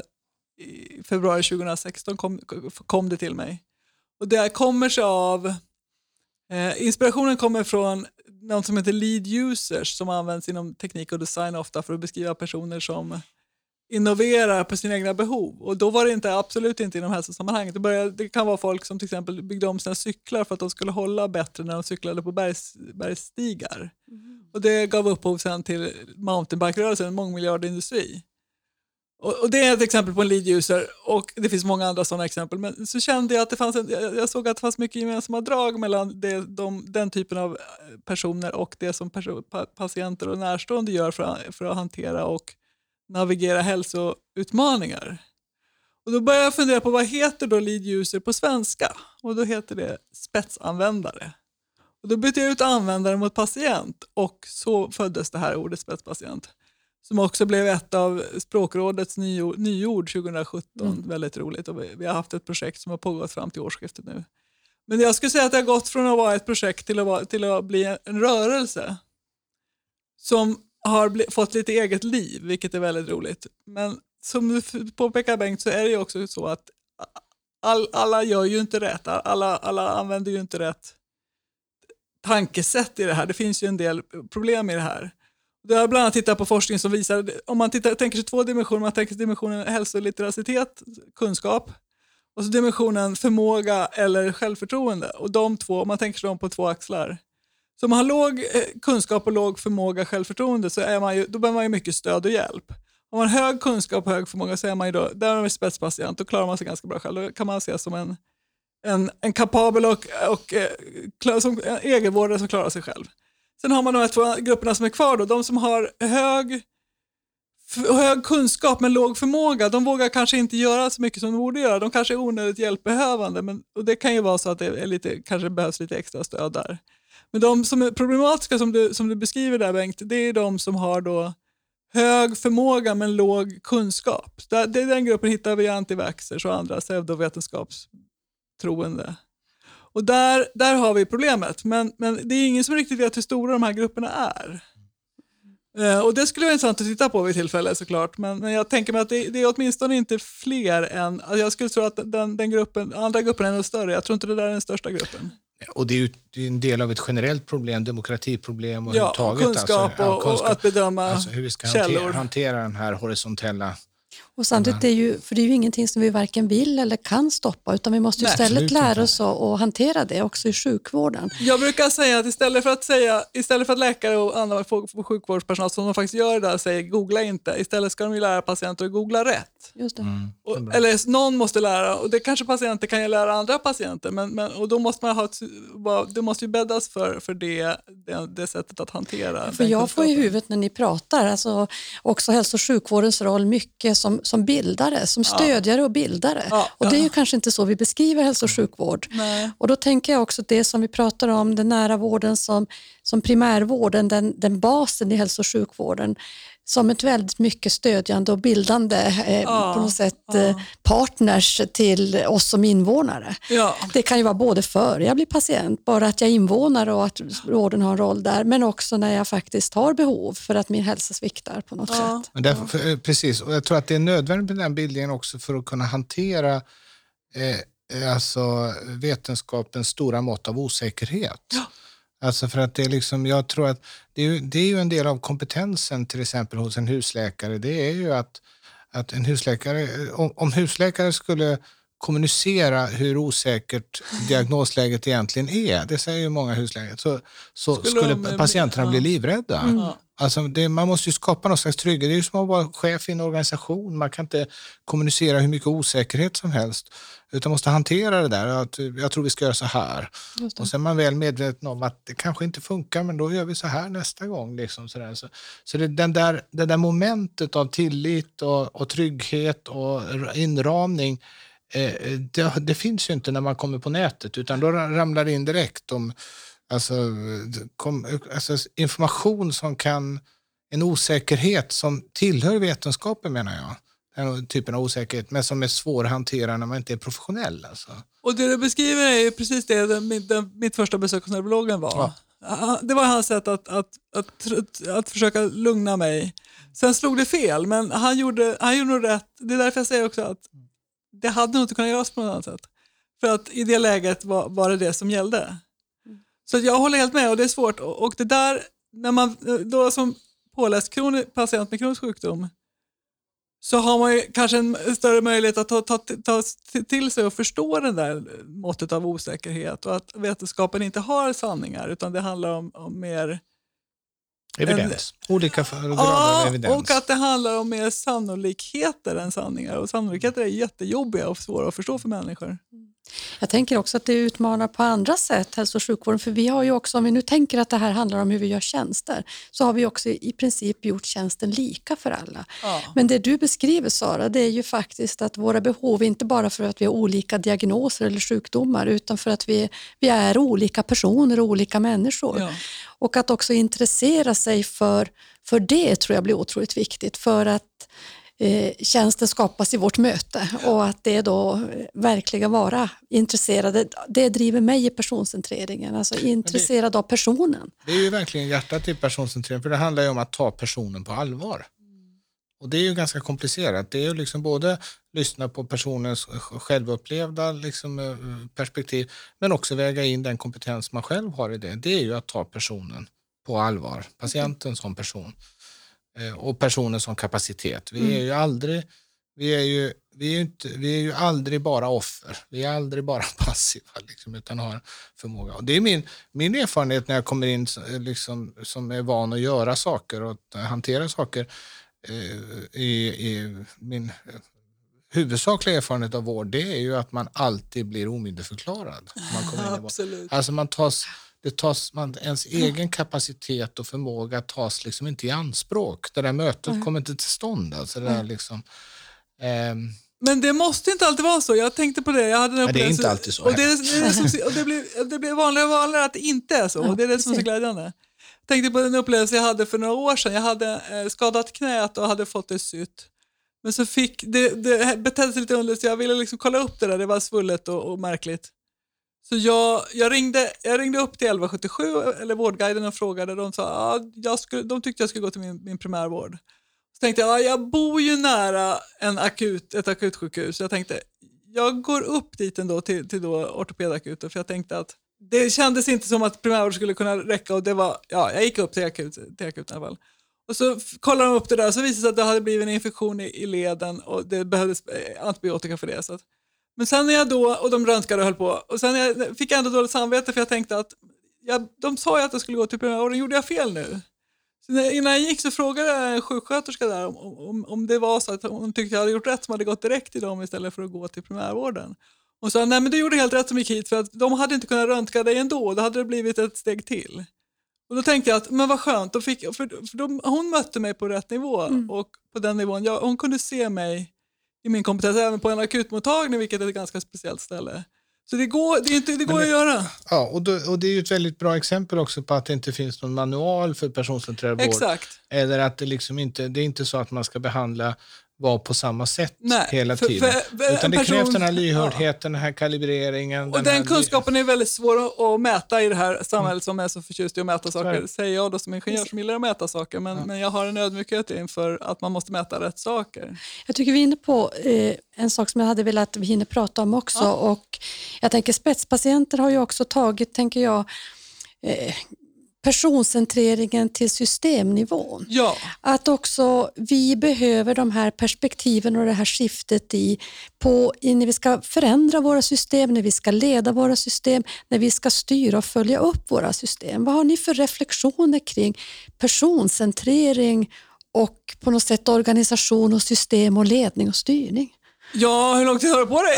i februari 2016 kom, kom det till mig. Och det kommer sig av, eh, inspirationen kommer från något som heter lead users som används inom teknik och design ofta för att beskriva personer som innoverar på sina egna behov. Och då var det inte, absolut inte inom hälsosammanhang. Det, började, det kan vara folk som till exempel byggde om sina cyklar för att de skulle hålla bättre när de cyklade på bergs, bergsstigar. Och det gav upphov sen till mountainbike-rörelsen, en mångmiljardindustri. Och, och det är ett exempel på en lead user och det finns många andra sådana exempel. Men så kände jag att det fanns en, jag jag såg att det fanns mycket gemensamma drag mellan det, de, den typen av eh, personer och det som perso- pa, patienter och närstående gör för, att- för att hantera och navigera hälsoutmaningar. Och då började jag fundera på vad heter då lead user på svenska? Och då heter det spetsanvändare. Och då bytte jag ut användare mot patient och så föddes det här ordet spetspatient. Som också blev ett av språkrådets nyord, nyord 2017. Väldigt roligt. Och vi, vi har haft ett projekt som har pågått fram till årsskiftet nu. Men jag skulle säga att det har gått från att vara ett projekt till att, vara, till att bli en, rörelse. Som har bli, fått lite eget liv, vilket är väldigt roligt. Men som du påpekar Bengt så är det ju också så att all, alla gör ju inte rätt. Alla, alla använder ju inte rätt tankesätt i det här. Det finns ju en del problem i det här. Det har bland annat tittat på forskning som visar, om man tittar, tänker sig två dimensioner, man tänker sig dimensionen hälsolitteracitet, kunskap, och så dimensionen förmåga eller självförtroende. Och de två, om man tänker sig dem på två axlar. Så om man har låg eh, kunskap och låg förmåga självförtroende så är man ju, då behöver man ju mycket stöd och hjälp. Om man har hög kunskap och hög förmåga så är man ju då, där är man spetspatient, då klarar man sig ganska bra själv. Då kan man ses som en en, en kapabel och, och eh, och som, en egenvårdare som klarar sig själv. Sen har man de här två grupperna som är kvar då, de som har hög, hög kunskap men låg förmåga, de vågar kanske inte göra så mycket som de borde göra. De kanske är onödigt hjälpbehövande men, och det kan ju vara så att det är lite, kanske behövs lite extra stöd där. Men de som är problematiska som du, som du beskriver där Bengt, det är de som har då hög förmåga men låg kunskap. Det det, den gruppen hittar vi antivaxxers och andra pseudovetenskapstroende. Och där, där har vi problemet, men, men det är ingen som riktigt vet hur stora de här grupperna är. Eh, och Det skulle vara intressant att titta på vid tillfälle såklart, men, men jag tänker mig att det, det är åtminstone inte fler än, alltså jag skulle tro att den, den gruppen, andra gruppen är nog större, jag tror inte det där är den största gruppen. Och det är ju det är en del av ett generellt problem, demokratiproblem och Ja, överhuvudtaget. kunskap alltså, och, och att bedöma alltså hur vi ska källor. hantera, hantera den här horisontella... Och samtidigt, är ju, för det är ju ingenting som vi varken vill eller kan stoppa, utan vi måste ju Nej, istället lära oss att, hantera det också i sjukvården. Jag brukar säga att istället för att, säga, istället för att läkare och andra folk- sjukvårdspersonal som de faktiskt gör det där säger googla inte, istället ska de ju lära patienter att googla rätt. Just det. Mm, Och, eller någon måste lära, och det kanske patienter kan ju lära andra patienter, men, men, och då måste man ha ett, det måste ju bäddas för, för det, det, det sättet att hantera För jag får i huvudet när ni pratar, alltså också hälso och sjukvårdens roll mycket som, som bildare, som stödjare och bildare. Ja, och det är ju kanske inte så vi beskriver hälso och sjukvård. Nej. Och då tänker jag också det som vi pratar om, den nära vården som, som primärvården, den, den basen i hälso och sjukvården, som ett väldigt mycket stödjande och bildande eh, Ja, på något sätt ja. eh, partners till oss som invånare. Ja. Det kan ju vara både före jag blir patient, bara att jag är invånare och att vården har en roll där, men också när jag faktiskt har behov för att min hälsa sviktar på något Ja. sätt. Men därför, för, eh, precis, och jag tror att det är nödvändigt med den bildningen också för att kunna hantera eh, eh, alltså vetenskapens stora mått av osäkerhet. Alltså för att det är liksom, jag tror att det är, det är ju en del av kompetensen till exempel hos en husläkare. Det är ju att, att en husläkare, om, om husläkare skulle kommunicera hur osäkert diagnosläget egentligen är, det säger ju många husläkare, så, så Skulle skulle, eh, patienterna bli livrädda. Ja. Alltså det, man måste ju skapa någon slags trygghet. Det är ju som att vara chef i en organisation. Man kan inte kommunicera hur mycket osäkerhet som helst, utan måste hantera det där. Att, jag tror vi ska göra så här. Och sen är man väl medveten om att det kanske inte funkar, men då gör vi så här nästa gång. Liksom sådär. Så, så det, den där, det där momentet av tillit och, och trygghet och inramning, eh, det, det finns ju inte när man kommer på nätet, utan då ra- ramlar det in direkt om alltså, kom, alltså, information som kan, en osäkerhet som tillhör vetenskapen menar jag. Den typen av osäkerhet, men som är svår att hantera när man inte är professionell. Alltså. Och det du beskriver är precis det den, min- mitt första besök hos neurologen var. Ja. Det var hans sätt att, att, att, att, att försöka lugna mig. Sen slog det fel, men han gjorde, han gjorde nog rätt. Det är därför jag säger också att det hade nog inte kunnat göras på något annat sätt. För att i det läget var, var det det som gällde. Så jag håller helt med och det är svårt. Och, och det där, när man då som påläst kroni, patient med kronisk sjukdom så har man ju kanske en större möjlighet att ta, ta, ta till sig och förstå den där måttet av osäkerhet och att vetenskapen inte har sanningar utan det handlar om, om mer Evidens. Olika grader Ja, av evidens. och att det handlar om mer sannolikheter än sanningar. Och sannolikheter är jättejobbiga och svåra att förstå för människor. Jag tänker också att det utmanar på andra sätt hälso och sjukvården, för vi har ju också, om vi nu tänker att det här handlar om hur vi gör tjänster, så har vi också i princip gjort tjänsten lika för alla. Ja. Men det du beskriver Sara, det är ju faktiskt att våra behov, inte bara för att vi har olika diagnoser eller sjukdomar, utan för att vi, vi är olika personer och olika människor. Ja. Och att också intressera sig för, för det tror jag blir otroligt viktigt för att eh, tjänsten skapas i vårt möte och att det då verkligen vara intresserade. Det driver mig i personcentreringen, alltså intresserad av personen. Det är ju verkligen hjärtat i personcentrering, för det handlar ju om att ta personen på allvar. Och det är ju ganska komplicerat. Det är ju liksom både lyssna på personens självupplevda liksom, eh, perspektiv, men också väga in den kompetens man själv har i det. Det är ju att ta personen på allvar, patienten som person och personen som kapacitet. Vi är ju aldrig, vi är ju, vi är inte, vi är ju aldrig bara offer. Vi är aldrig bara passiva, liksom, utan har förmåga. Och det är min, min erfarenhet när jag kommer in så- liksom, som är van att göra saker och att hantera saker eh, i, i min eh, huvudsakliga erfarenhet av vård det är ju att man alltid blir omyndigförklarad. Man kommer in i vård. Absolut. Alltså man tas, det tas, man, ens egen kapacitet och förmåga tas liksom inte i anspråk. Det där mötet kommer inte till stånd. Alltså det där liksom, ehm, Men det måste inte alltid vara så. Jag tänkte på det. Jag hade Nej, det är inte alltid så Och det, är, det, är som, och det, blir, det blir vanligare och vanligare att det inte är så. Och det är det som är så glädjande. Jag tänkte på en upplevelse jag hade för några år sedan. Jag hade eh, skadat knät och hade fått det sytt. Men så fick det, det betedde sig lite underligt så jag ville liksom kolla upp det där. Det var svullet och, och märkligt. Så jag, jag, ringde, jag ringde upp till 1177, eller Vårdguiden, och frågade. De, sa, ja, jag skulle, de tyckte jag skulle gå till min, min primärvård. Så tänkte jag, ja, jag bor ju nära en akut, ett akutsjukhus. Så jag tänkte, jag går upp dit ändå till, till då ortopedakuten. För jag tänkte att det kändes inte som att primärvård skulle kunna räcka. Och det var, ja, jag gick upp till, akut, till akuten i alla fall. Och så kollade de upp det där och så visade det sig att det hade blivit en infektion i, i leden och det behövdes eh, antibiotika för det. Så att, men sen när jag då, och de röntgade och höll på, och sen jag, fick jag ändå dåligt samvete för jag tänkte att jag, de sa ju att jag skulle gå till primärvården, gjorde jag fel nu? Så när, innan jag gick så frågade jag en sjuksköterska där om, om, om det var så att hon tyckte jag hade gjort rätt som hade gått direkt till dem istället för att gå till primärvården. Hon sa, nej men du gjorde helt rätt som gick hit för att de hade inte kunnat röntga dig ändå, då hade det blivit ett steg till. Och då tänkte jag att, men vad skönt, då fick, för, för de, hon mötte mig på rätt nivå och på den nivån, jag, hon kunde se mig i min kompetens även på en akutmottagning, vilket är ett ganska speciellt ställe. Så det går, det inte, det går Men att göra. ja, och, då, och det är ju ett väldigt bra exempel också på att det inte finns någon manual för personcentrerad vård. Exakt. Eller att det liksom inte, det är inte så att man ska behandla var på samma sätt Nej, hela för- tiden. för- för Utan det krävs person- den här lyhördheten, den här kalibreringen. Och den här, kunskapen är väldigt svår att- mäta i det här samhället som är så förtjust i att mäta saker. Säger jag då som ingenjör som gillar att mäta saker, men, men jag har en ödmjukhet inför att man måste mäta rätt saker. Jag tycker vi är inne på eh, en sak som jag hade velat att vi hinner prata om också. Och jag tänker spetspatienter har ju också tagit, tänker jag, eh, personcentreringen till systemnivån. Ja, Att också vi behöver de här perspektiven och det här skiftet i, på, i när vi ska förändra våra system, när vi ska leda våra system, när vi ska styra och följa upp våra system. Vad har ni för reflektioner kring personcentrering och på något sätt organisation och system och ledning och styrning? ja hur lång tid har du på dig?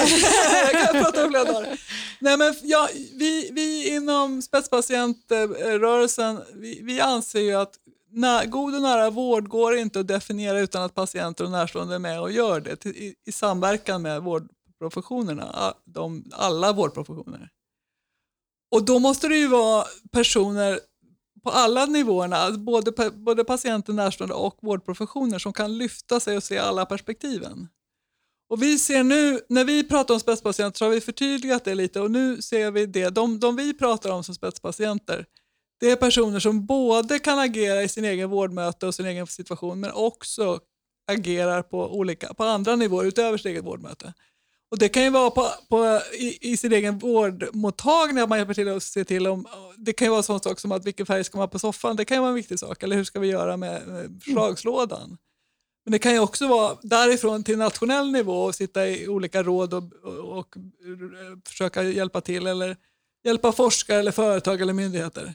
jag kan prata om flera dagar. Nej, men ja, vi, vi inom spetspatientrörelsen vi, vi anser ju att när, god och nära vård går inte att definiera utan att patienter och närstående är med och gör det till, i, i samverkan med vårdprofessionerna, de, alla vårdprofessioner. Och då måste det ju vara personer på alla nivåerna, både, både patienter, närstående och vårdprofessioner som kan lyfta sig och se alla perspektiven. Och vi ser nu, när vi pratar om spetspatienter så har vi förtydligat det lite och nu ser vi det, de, de vi pratar om som spetspatienter, det är personer som både kan agera i sin egen vårdmöte och sin egen situation men också agerar på, olika, på andra nivåer utöver sitt eget vårdmöte. Och det kan ju vara på, på, i, i sin egen vårdmottagning att man hjälper till att se till om, det kan ju vara en sån sak som att vilken färg ska man ha på soffan, det kan ju vara en viktig sak, eller hur ska vi göra med, med förslagslådan? Men det kan ju också vara därifrån till nationell nivå och sitta i olika råd och, och, och försöka hjälpa till eller hjälpa forskare eller företag eller myndigheter.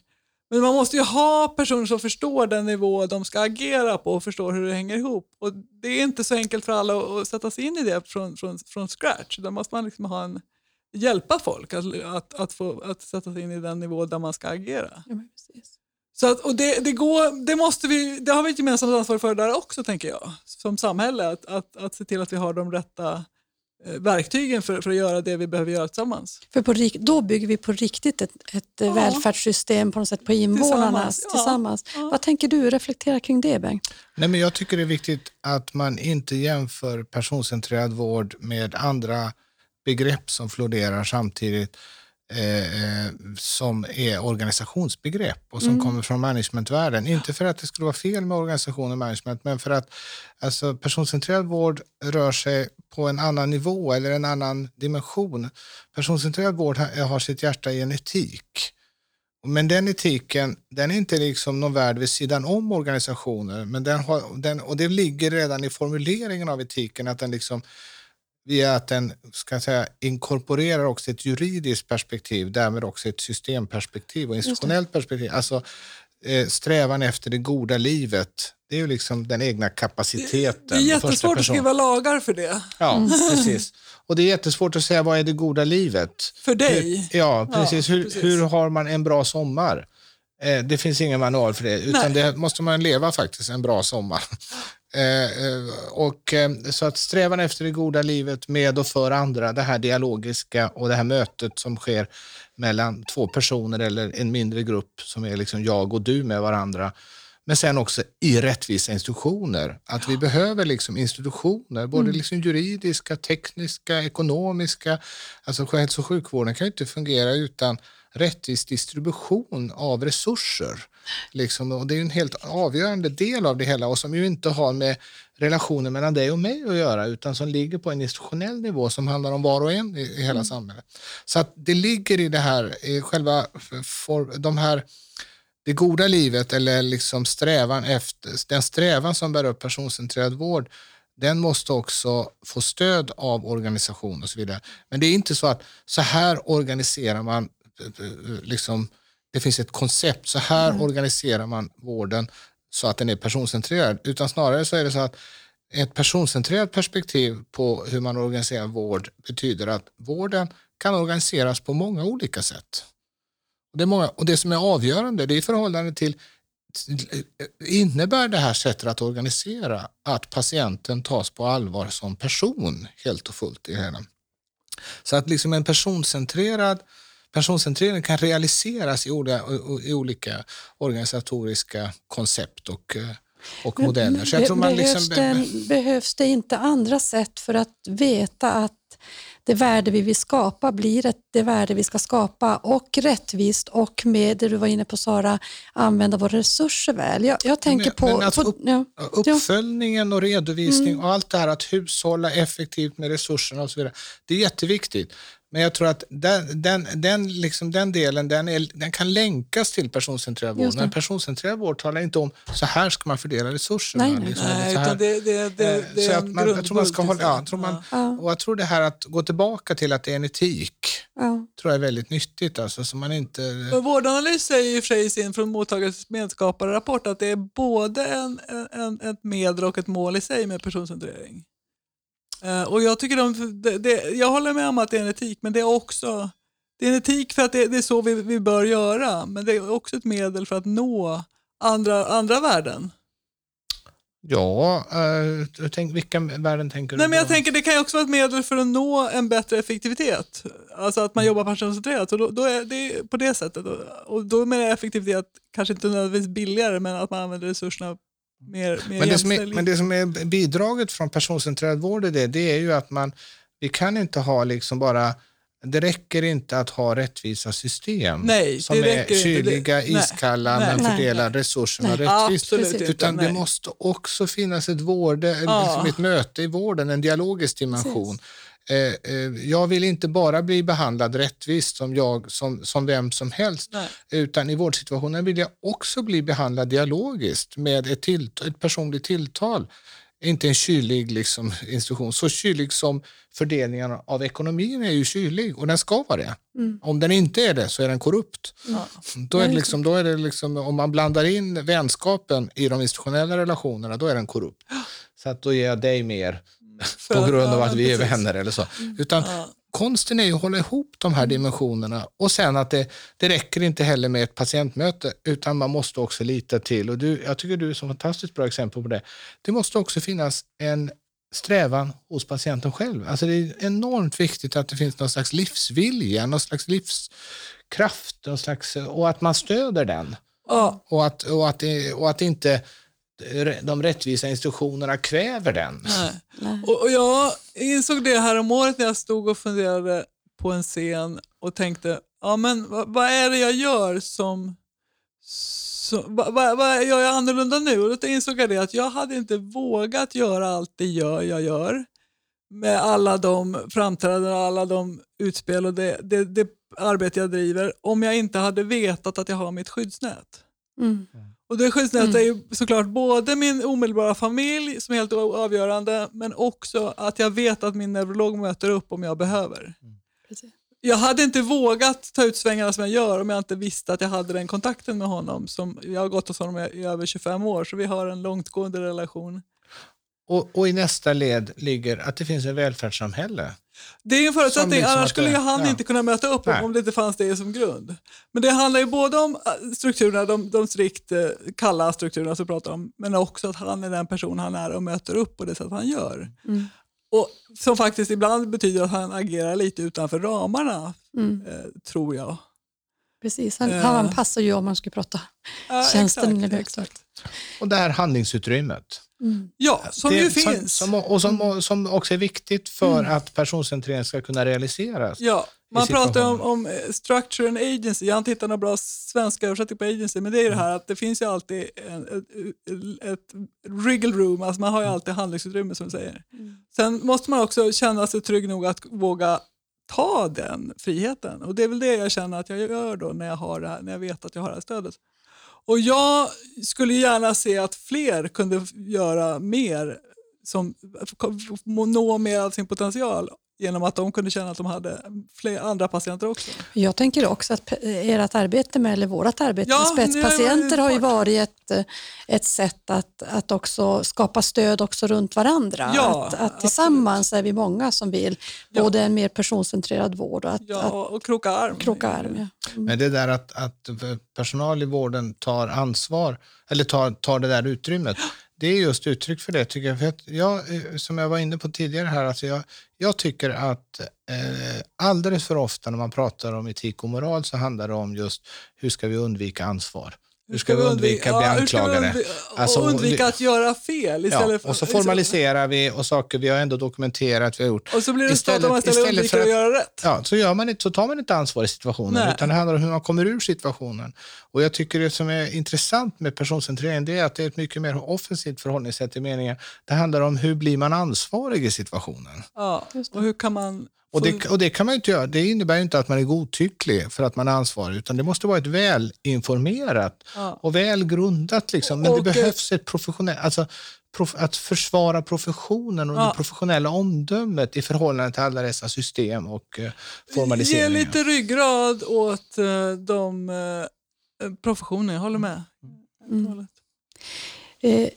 Men man måste ju ha personer som förstår den nivå de ska agera på och förstår hur det hänger ihop. Och det är inte så enkelt för alla att, sätta sig in i det från, från, från scratch. Där måste man liksom ha en, hjälpa folk att, att, att, få, att sätta sig in i den nivå där man ska agera. Så att, och det, det, går, det, måste vi, det har vi ett gemensamt ansvar för där också, tänker jag, som samhälle. Att, att, att se till att vi har de rätta eh, verktygen för, för att göra det vi behöver göra tillsammans. För på, då bygger vi på riktigt ett, ett Ja. välfärdssystem på något sätt på invånarna Tillsammans, tillsammans. ja, ja. Vad tänker du? Reflektera kring det, Bengt. Nej, men jag tycker det är viktigt att man inte jämför personcentrerad vård med andra begrepp som florerar samtidigt eh, eh, som är organisationsbegrepp och som kommer från managementvärlden. Inte för att det skulle vara fel med organisation och management, men för att alltså, personcentrerad vård rör sig på en annan nivå eller en annan dimension. Personcentrerad vård har, har sitt hjärta i en etik. Men den etiken, den är inte liksom någon värld vid sidan om organisationer. Men den har, den, och det ligger redan i formuleringen av etiken att den liksom via att den ska säga, inkorporerar också ett juridiskt perspektiv, därmed också ett systemperspektiv och institutionellt perspektiv. Alltså, eh, strävan efter det goda livet, det är ju liksom den egna kapaciteten. Det är jättesvårt att skriva lagar för det. Ja, precis. Och det är jättesvårt att säga vad är det goda livet. För dig. Hur, ja, precis. hur, precis. hur har man en bra sommar? Eh, det finns ingen manual för det, utan det måste man leva faktiskt en bra sommar. Eh, eh, och, eh, så att strävan efter det goda livet med och för andra, det här dialogiska och det här mötet som sker mellan två personer eller en mindre grupp som är liksom jag och du med varandra. Men sen också i rättvisa institutioner. Att vi behöver liksom institutioner, både liksom juridiska, tekniska, ekonomiska. Alltså hälso och sjukvården kan ju inte fungera utan rättvis distribution av resurser. Liksom, och det är en helt avgörande del av det hela och som ju inte har med relationen mellan dig och mig att göra utan som ligger på en institutionell nivå som handlar om var och en i, i hela samhället. Så att det ligger i det här, i själva for, de här det goda livet eller liksom strävan efter, den strävan som bär upp personcentrerad vård, den måste också få stöd av organisation och så vidare. Men det är inte så att så här organiserar man, liksom, det finns ett koncept, så här organiserar man vården så att den är personcentrerad, utan snarare så är det så att ett personcentrerat perspektiv på hur man organiserar vård betyder att vården kan organiseras på många olika sätt. Och det, är många, och det som är avgörande det är i förhållande till innebär det här sättet att organisera att patienten tas på allvar som person helt och fullt i hela. Så att liksom en personcentrerad personcentrering kan realiseras i olika, i olika organisatoriska koncept och, och modeller. Så jag tror man behövs, liksom, det, behövs det inte andra sätt för att veta att det värde vi vill skapa blir det värde vi ska skapa och rättvist och med det du var inne på Sara, använda våra resurser väl. Jag, jag tänker Men- på... men alltså på upp- ja. Uppföljningen och redovisning Mm. och allt det här att hushålla effektivt med resurserna och så vidare. Det är jätteviktigt. Men jag tror att den, den, den, liksom den delen den, är, den kan länkas till personcentrerad vård. Men personcentrerad vård talar inte om så här ska man fördela resurserna. Nej, nej. liksom, Nej, så här. utan det, det, det, Eh, det så är att en man, jag tror man ska hålla, ja, jag tror man, Ja. och jag tror det här att gå tillbaka till att det är en etik Ja. tror jag är väldigt nyttigt. Alltså, så man inte, Men Vårdanalys säger i och för sig i sin från mottagarens medskaparrapport att det är både en, en, ett medel och ett mål i sig med personcentrering. Eh, och jag, tycker de, det, det, jag håller med om att det är en etik, men det är också det är en etik för att det, det är så vi, vi bör göra, men det är också ett medel för att nå andra, andra värden. ja, uh, tänk, vilka värden tänker Nej, du men jag på? tänker det kan ju också vara ett medel för att nå en bättre effektivitet. Alltså att man Mm. jobbar personcentrerat. Och då, då är det på det sättet. Och, då med effektivitet, kanske inte nödvändigtvis billigare, men att man använder resurserna mer, mer Men det, som är, men det som är bidraget från personcentrerad vård i det, det är ju att man, vi kan inte ha liksom bara, det räcker inte att ha rättvisa system Nej, som är inte. kyliga, nej, iskalla nej, men nej. fördelar resurserna Nej. rättvist. Absolut Precis. inte. Utan det nej. måste också finnas ett, vårde, Ja. liksom ett möte i vården, en dialogisk dimension. Eh, jag vill inte bara bli behandlad rättvist som, jag, som, som vem som helst, Nej. utan i vårdsituationen vill jag också bli behandlad dialogiskt med ett, till, ett personligt tilltal. Inte en kylig liksom, institution, så kylig som fördelningen av ekonomin är ju kylig och den ska vara det. Mm. Om den inte är det så är den korrupt. Ja. Då är det liksom, då är det liksom, om man blandar in vänskapen i de institutionella relationerna, då är den korrupt. Så att då ger jag dig mer på grund av att vi är vänner eller så. Utan Ja. konsten är ju att hålla ihop de här dimensionerna och sen att det, det räcker inte heller med ett patientmöte utan man måste också lita till, och du, jag tycker du är ett fantastiskt bra exempel på det, det måste också finnas en strävan hos patienten själv. Alltså det är enormt viktigt att det finns någon slags livsvilja, någon slags livskraft någon slags, och att man stöder den. Ja. Och att, och att, det, och att inte de rättvisa institutionerna kväver den. Nej. Nej. Och, och jag insåg det här om året när jag stod och funderade på en scen och tänkte, ja men vad, vad är det jag gör som, så, vad, vad, vad gör jag annorlunda nu? Och då insåg jag det att jag hade inte vågat göra allt det gör, jag gör med alla de framträdanden och alla de utspel och det, det, det arbete jag driver om jag inte hade vetat att jag har mitt skyddsnät. Mm. Och det skyddsnätet Mm. är ju såklart både min omedelbara familj som är helt avgörande men också att jag vet att min neurolog möter upp om jag behöver. Precis. jag hade inte vågat ta ut svängarna som jag gör om jag inte visste att jag hade den kontakten med honom. Som, jag har gått hos honom i, i över 25 år, så vi har en långtgående relation. Och, och i nästa led ligger att det finns ett välfärdssamhälle. Det är en förutsättning, liksom annars skulle det- ju han ja. inte kunna möta upp Nej. om det inte fanns det som grund. Men det handlar ju både om äh, strukturerna, de, de strikt eh, kalla strukturerna som vi pratar om, men också att han är den person han är och möter upp på det sätt han gör. Mm. Och Som faktiskt ibland betyder att han agerar lite utanför ramarna, Mm. eh, tror jag. Precis, han, Eh. han passar ju om man skulle prata Ja, tjänsten. exakt, exakt. Och det här handlingsutrymmet. Mm. Ja, som det, ju som, finns. Som, och som, som också är viktigt för att personcentrering ska kunna realiseras. Ja, man pratar om, om eh, structure and agency. Jag har inte hittat några bra svenska översättningar på agency, men det är ju det här att det finns ju alltid en, ett, ett wriggle room, alltså man har ju alltid handlingsutrymme som du säger. Sen måste man också känna sig trygg nog att våga ta den friheten och det är väl det jag känner att jag gör då när jag, har det här, när jag vet att jag har det här stödet. Och jag skulle gärna se att fler kunde göra mer, som, nå mer av sin potential genom att de kunde känna att de hade fler andra patienter också. Jag tänker också att ert arbete med, eller vårt arbete Ja, med spetspatienter har ju varit ett, ett sätt att, att också skapa stöd också runt varandra. Ja, att, att tillsammans är vi många som vill Ja. både en mer personcentrerad vård och att, Ja, och kroka arm. kroka arm. Ja. Mm. Men det där att, att personal i vården tar ansvar, eller tar, tar det där utrymmet, det är just uttryck för det tycker jag. För att jag eh, som jag var inne på tidigare här, alltså jag, jag tycker att eh, alldeles för ofta när man pratar om etik och moral så handlar det om just hur ska vi undvika ansvar? Hur ska vi undvika att bli ja, anklagade? undvi- Alltså, och undvika att göra fel Ja, istället för... och så formaliserar vi och saker vi har ändå dokumenterat vi har gjort. Och så blir det så att man Istället- istället istället undviker för att att- göra rätt. Ja, så, gör man inte, så tar man inte ansvar i situationen, Nej. utan det handlar om hur man kommer ur situationen. Och jag tycker det som är intressant med personcentrering det är att det är ett mycket mer offensivt förhållningssätt i meningen. Det handlar om hur blir man ansvarig i situationen. Ja, och hur kan man... Och det, och det kan man ju inte göra. Det innebär ju inte att man är godtycklig för att man är ansvarig, utan det måste vara ett välinformerat Ja. och väl grundat. Liksom. Men Och, det eh, behövs ett professionellt... Alltså, prof, att försvara professionen och Ja. det professionella omdömet i förhållande till alla dessa system och eh, Ge formaliseringar. lite ryggrad åt eh, de eh, professioner, jag håller med. Mm. Eh,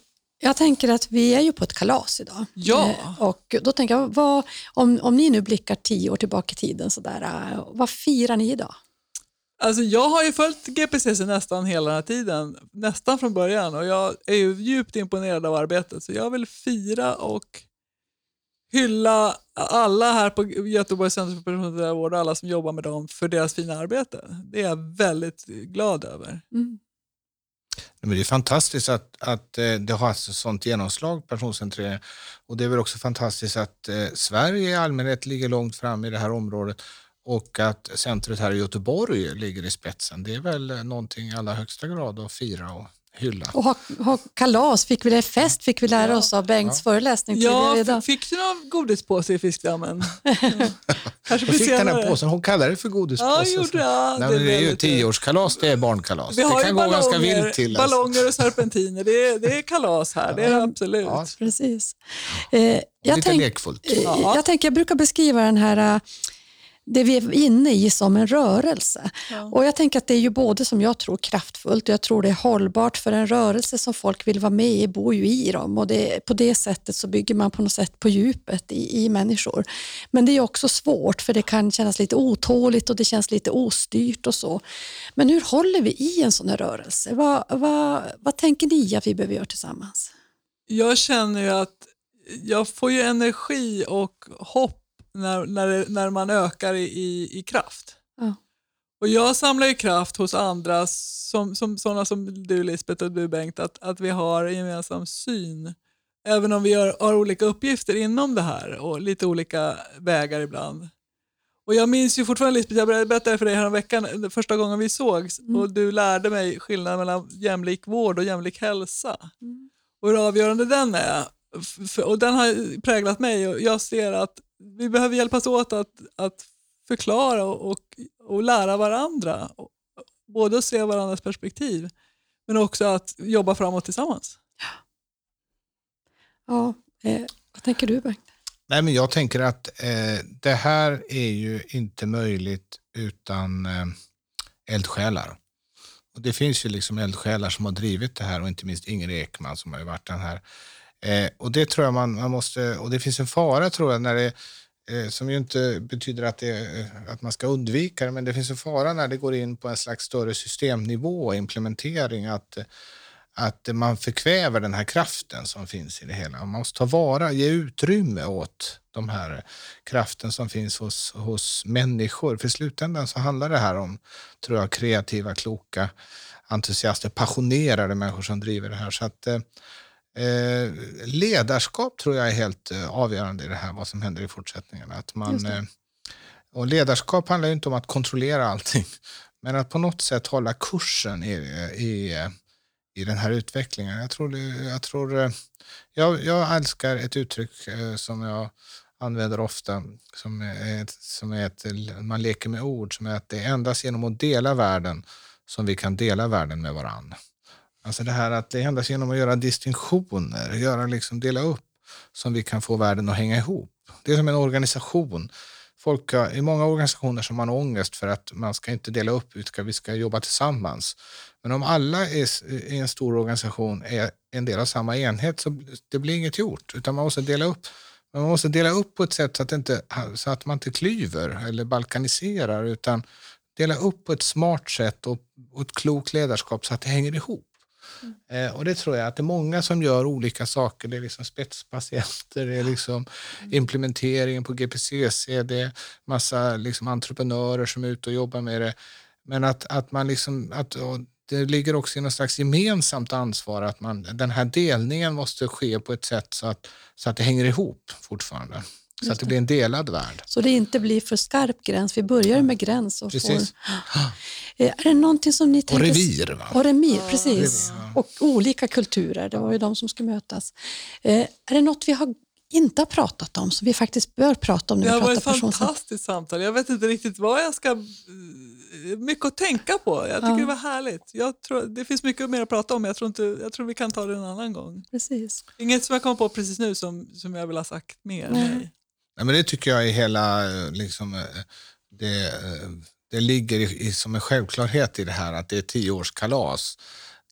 Jag tänker att vi är ju på ett kalas idag. Ja. Eh, Och då tänker jag, vad, om, om ni nu blickar tio år tillbaka i tiden, så där, eh, vad firar ni idag? Alltså jag har ju följt GPCC nästan hela den här tiden, nästan från början och jag är ju djupt imponerad av arbetet så jag vill fira och hylla alla här på Göteborgs centrum för personcentrerad vård och alla som jobbar med dem för deras fina arbete. Det är jag väldigt glad över. Mm. Men det är fantastiskt att, att eh, det har haft ett sånt genomslag, personcentrering. Och det är väl också fantastiskt att eh, Sverige i allmänhet ligger långt fram i det här området och att centret här i Göteborg ligger i spetsen. Det är väl eh, någonting i allra högsta grad att fira och hylla. Och ha, ha kalas, fick vi det fest fick vi lära Ja. oss av Bengts Ja. föreläsning Ja, tidigare idag. fick du någon godispåse i fiskdammen? Jag fick den här påsen, hon kallar det för Ja, godispåse. gjorde jag. Nej, men det är ju tioårskalas, det är barnkalas. Vi har det ju kan gå ganska ballonger, vilt till. alltså. ballonger och serpentiner. Det är, det är kalas här, det är det absolut. Ja, Precis. Eh, jag, lite tänk, lekfullt. eh, Ja. jag tänker, jag brukar beskriva den här eh, det vi är inne i som en rörelse. Ja. Och Jag tänker att det är ju både som jag tror kraftfullt och jag tror det är hållbart för en rörelse som folk vill vara med i, bor ju i dem och det, på det sättet så bygger man på något sätt på djupet i, i människor. Men det är också svårt för det kan kännas lite otåligt och det känns lite ostyrt och så. Men hur håller vi i en sån här rörelse? Vad, vad, vad tänker ni att vi behöver göra tillsammans? Jag känner ju att jag får ju energi och hopp när, när, det- när man ökar i, i, i kraft. Ja. Och jag samlar ju kraft hos andra, som, som, sådana som du Lisbeth och du Bengt, att, att vi har en gemensam syn. Även om vi gör, har olika uppgifter inom det här och lite olika vägar ibland. Och jag minns ju fortfarande Lisbeth, jag berättade för dig häromveckan, första gången vi sågs Mm. och du lärde mig skillnaden mellan jämlik vård och jämlik hälsa. Och hur avgörande den är. Och den har präglat mig och jag ser att vi behöver hjälpas åt att, att förklara och, och, och lära varandra. Både att se varandras perspektiv men också att jobba framåt tillsammans. Ja, eh, vad tänker du Bengt? Nej, men jag tänker att eh, det här är ju inte möjligt utan eh, eldsjälar. Och det finns ju liksom eldsjälar som har drivit det här och inte minst Inger Ekman som har varit den här. Eh, och det tror jag man, man måste, och det finns en fara tror jag när det eh, som ju inte betyder att, det, eh, att man ska undvika det, men det finns en fara när det går in på en slags större systemnivå, och implementering, att att man förkväver den här kraften som finns i det hela. Man måste ta vara, ge utrymme åt de här kraften som finns hos, hos människor. För i slutändan så handlar det här om, tror jag, kreativa, kloka, entusiaster, passionerade människor som driver det här. Så att, eh, eh, ledarskap tror jag är helt eh, avgörande i det här, vad som händer i fortsättningen. Att man, eh, och ledarskap handlar inte om att kontrollera allting, men att på något sätt hålla kursen i, i i den här utvecklingen. Jag, tror, jag, tror, jag, jag älskar ett uttryck som jag använder ofta, som är, som är ett, man leker med ord, som är att det är endast genom att dela världen som vi kan dela världen med varandra. Alltså det här att det är endast genom att göra distinktioner, göra liksom, dela upp, som vi kan få världen att hänga ihop. Det är som en organisation. Folk, I många organisationer som man har ångest för att man ska inte dela upp, utan vi ska jobba tillsammans. Men om alla i en stor organisation är en del av samma enhet så det blir inget gjort, utan man måste dela upp. Man måste dela upp på ett sätt så att, inte, så att man inte klyver eller balkaniserar, utan dela upp på ett smart sätt och, och ett klokt ledarskap så att det hänger ihop. Mm. Eh, och det tror jag att det är många som gör olika saker. Det är liksom spetspatienter, det är liksom mm. implementeringen på GPCC, det är massa liksom entreprenörer som är ute och jobbar med det. Men att, att man liksom, att, det ligger också i något slags gemensamt ansvar att man, den här delningen måste ske på ett sätt så att, så att det hänger ihop fortfarande. Så att det blir en delad värld. Så det inte blir för skarp gräns. Vi börjar med gräns. Och precis. Får, eh, är det någonting som ni tänker... Och revir. Va? Och remir, precis. Revir, ja. Och olika kulturer, det var ju de som skulle mötas. Eh, är det något vi har inte har pratat om som vi faktiskt bör prata om Det har varit ett fantastiskt samtal. Jag vet inte riktigt vad jag ska mycket att tänka på. Jag tycker ja. det var härligt. Jag tror, det finns mycket mer att prata om, jag tror, inte, jag tror vi kan ta det en annan gång. Precis. Inget som jag kommer på precis nu som, som jag vill ha sagt mer. Nej. Nej. Nej, men det tycker jag är hela... Liksom, det, det ligger i, som en självklarhet i det här att det är tioårskalas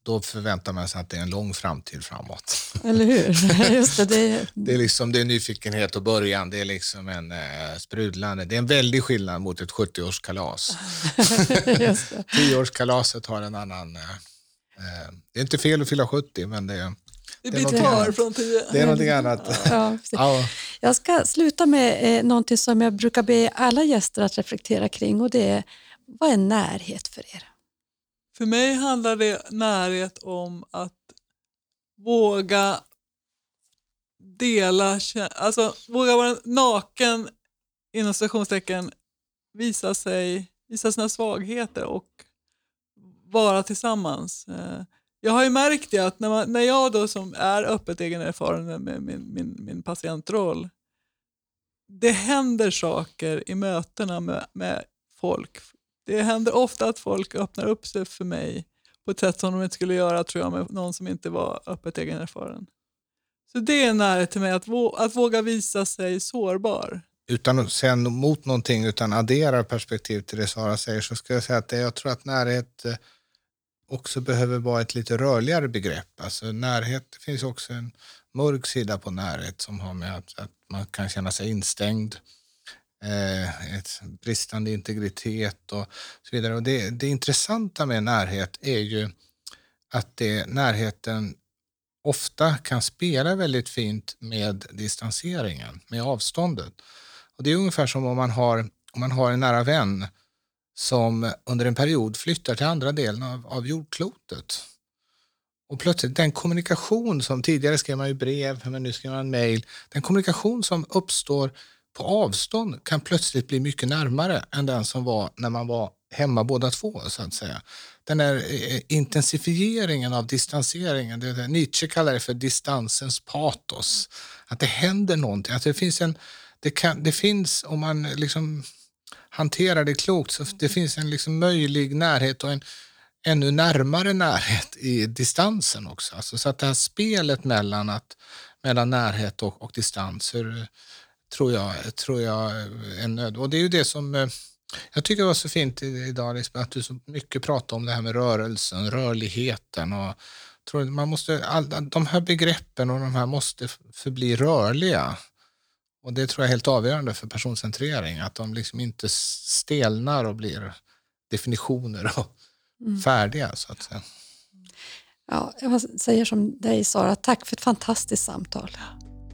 då förväntar man sig att det är en lång framtid framåt. Eller hur? Just det, det... det, är liksom, det är nyfikenhet och början, det är liksom en eh, sprudlande, det är en väldig skillnad mot ett 70-årskalas. 10-årskalaset har en annan... Eh, eh, det är inte fel att fylla 70, men det, det blir kvar från 10. Det är någonting annat. Ja, ja. Jag ska sluta med eh, någonting som jag brukar be alla gäster att reflektera kring och det är, vad är närhet för er? För mig handlar det närhet om att våga dela, alltså våga vara naken inom stationstecken, visa, sig, visa sina svagheter och vara tillsammans. Eh, jag har ju märkt det att när, man, när jag då som är öppet egenerfaren med min, min, min patientroll, det händer saker i mötena med, med folk det händer ofta att folk öppnar upp sig för mig på ett sätt som de inte skulle göra tror jag, med någon som inte var öppet egenerfaren. Så det är närhet till mig, att, att våga visa sig sårbar. Utan att säga mot någonting, utan addera perspektiv till det Sara säger, så skulle jag säga att jag tror att närhet eh, också behöver vara ett lite rörligare begrepp. Alltså närhet, det finns också en mörk sida på närhet som har med att, att man kan känna sig instängd eh, ett bristande integritet och så vidare. Och det, det intressanta med närhet är ju att det, närheten ofta kan spela väldigt fint med distanseringen, med avståndet. Och Det är ungefär som om man har, om man har en nära vän som under en period flyttar till andra delen av, av jordklotet. Och plötsligt den kommunikation som tidigare skrev man ju brev, men nu skriver man mejl. Den kommunikation som uppstår på avstånd kan plötsligt bli mycket närmare än den som var när man var hemma båda två. så att säga. Den här eh, intensifieringen av distanseringen, det där Nietzsche kallar det för distansens patos. Att det händer någonting. Att det, finns en, det, kan, det finns, om man liksom hanterar det klokt, så det finns en liksom möjlig närhet och en ännu närmare närhet i distansen också. Alltså, så att det här spelet mellan, att, mellan närhet och, och distans, hur, tror jag, tror jag är nödvändigt. Och det är ju det som eh, jag tycker det var så fint idag Lisbeth, att du så mycket pratar om det här med rörelsen, rörligheten. Och tror man måste, all, de här begreppen och de här måste förbli rörliga. Och Det tror jag är helt avgörande för personcentrering, att de liksom inte stelnar och blir definitioner och mm. färdiga. så att säga. Ja, jag säger som dig Sara, tack för ett fantastiskt samtal.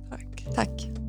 Tack. tack.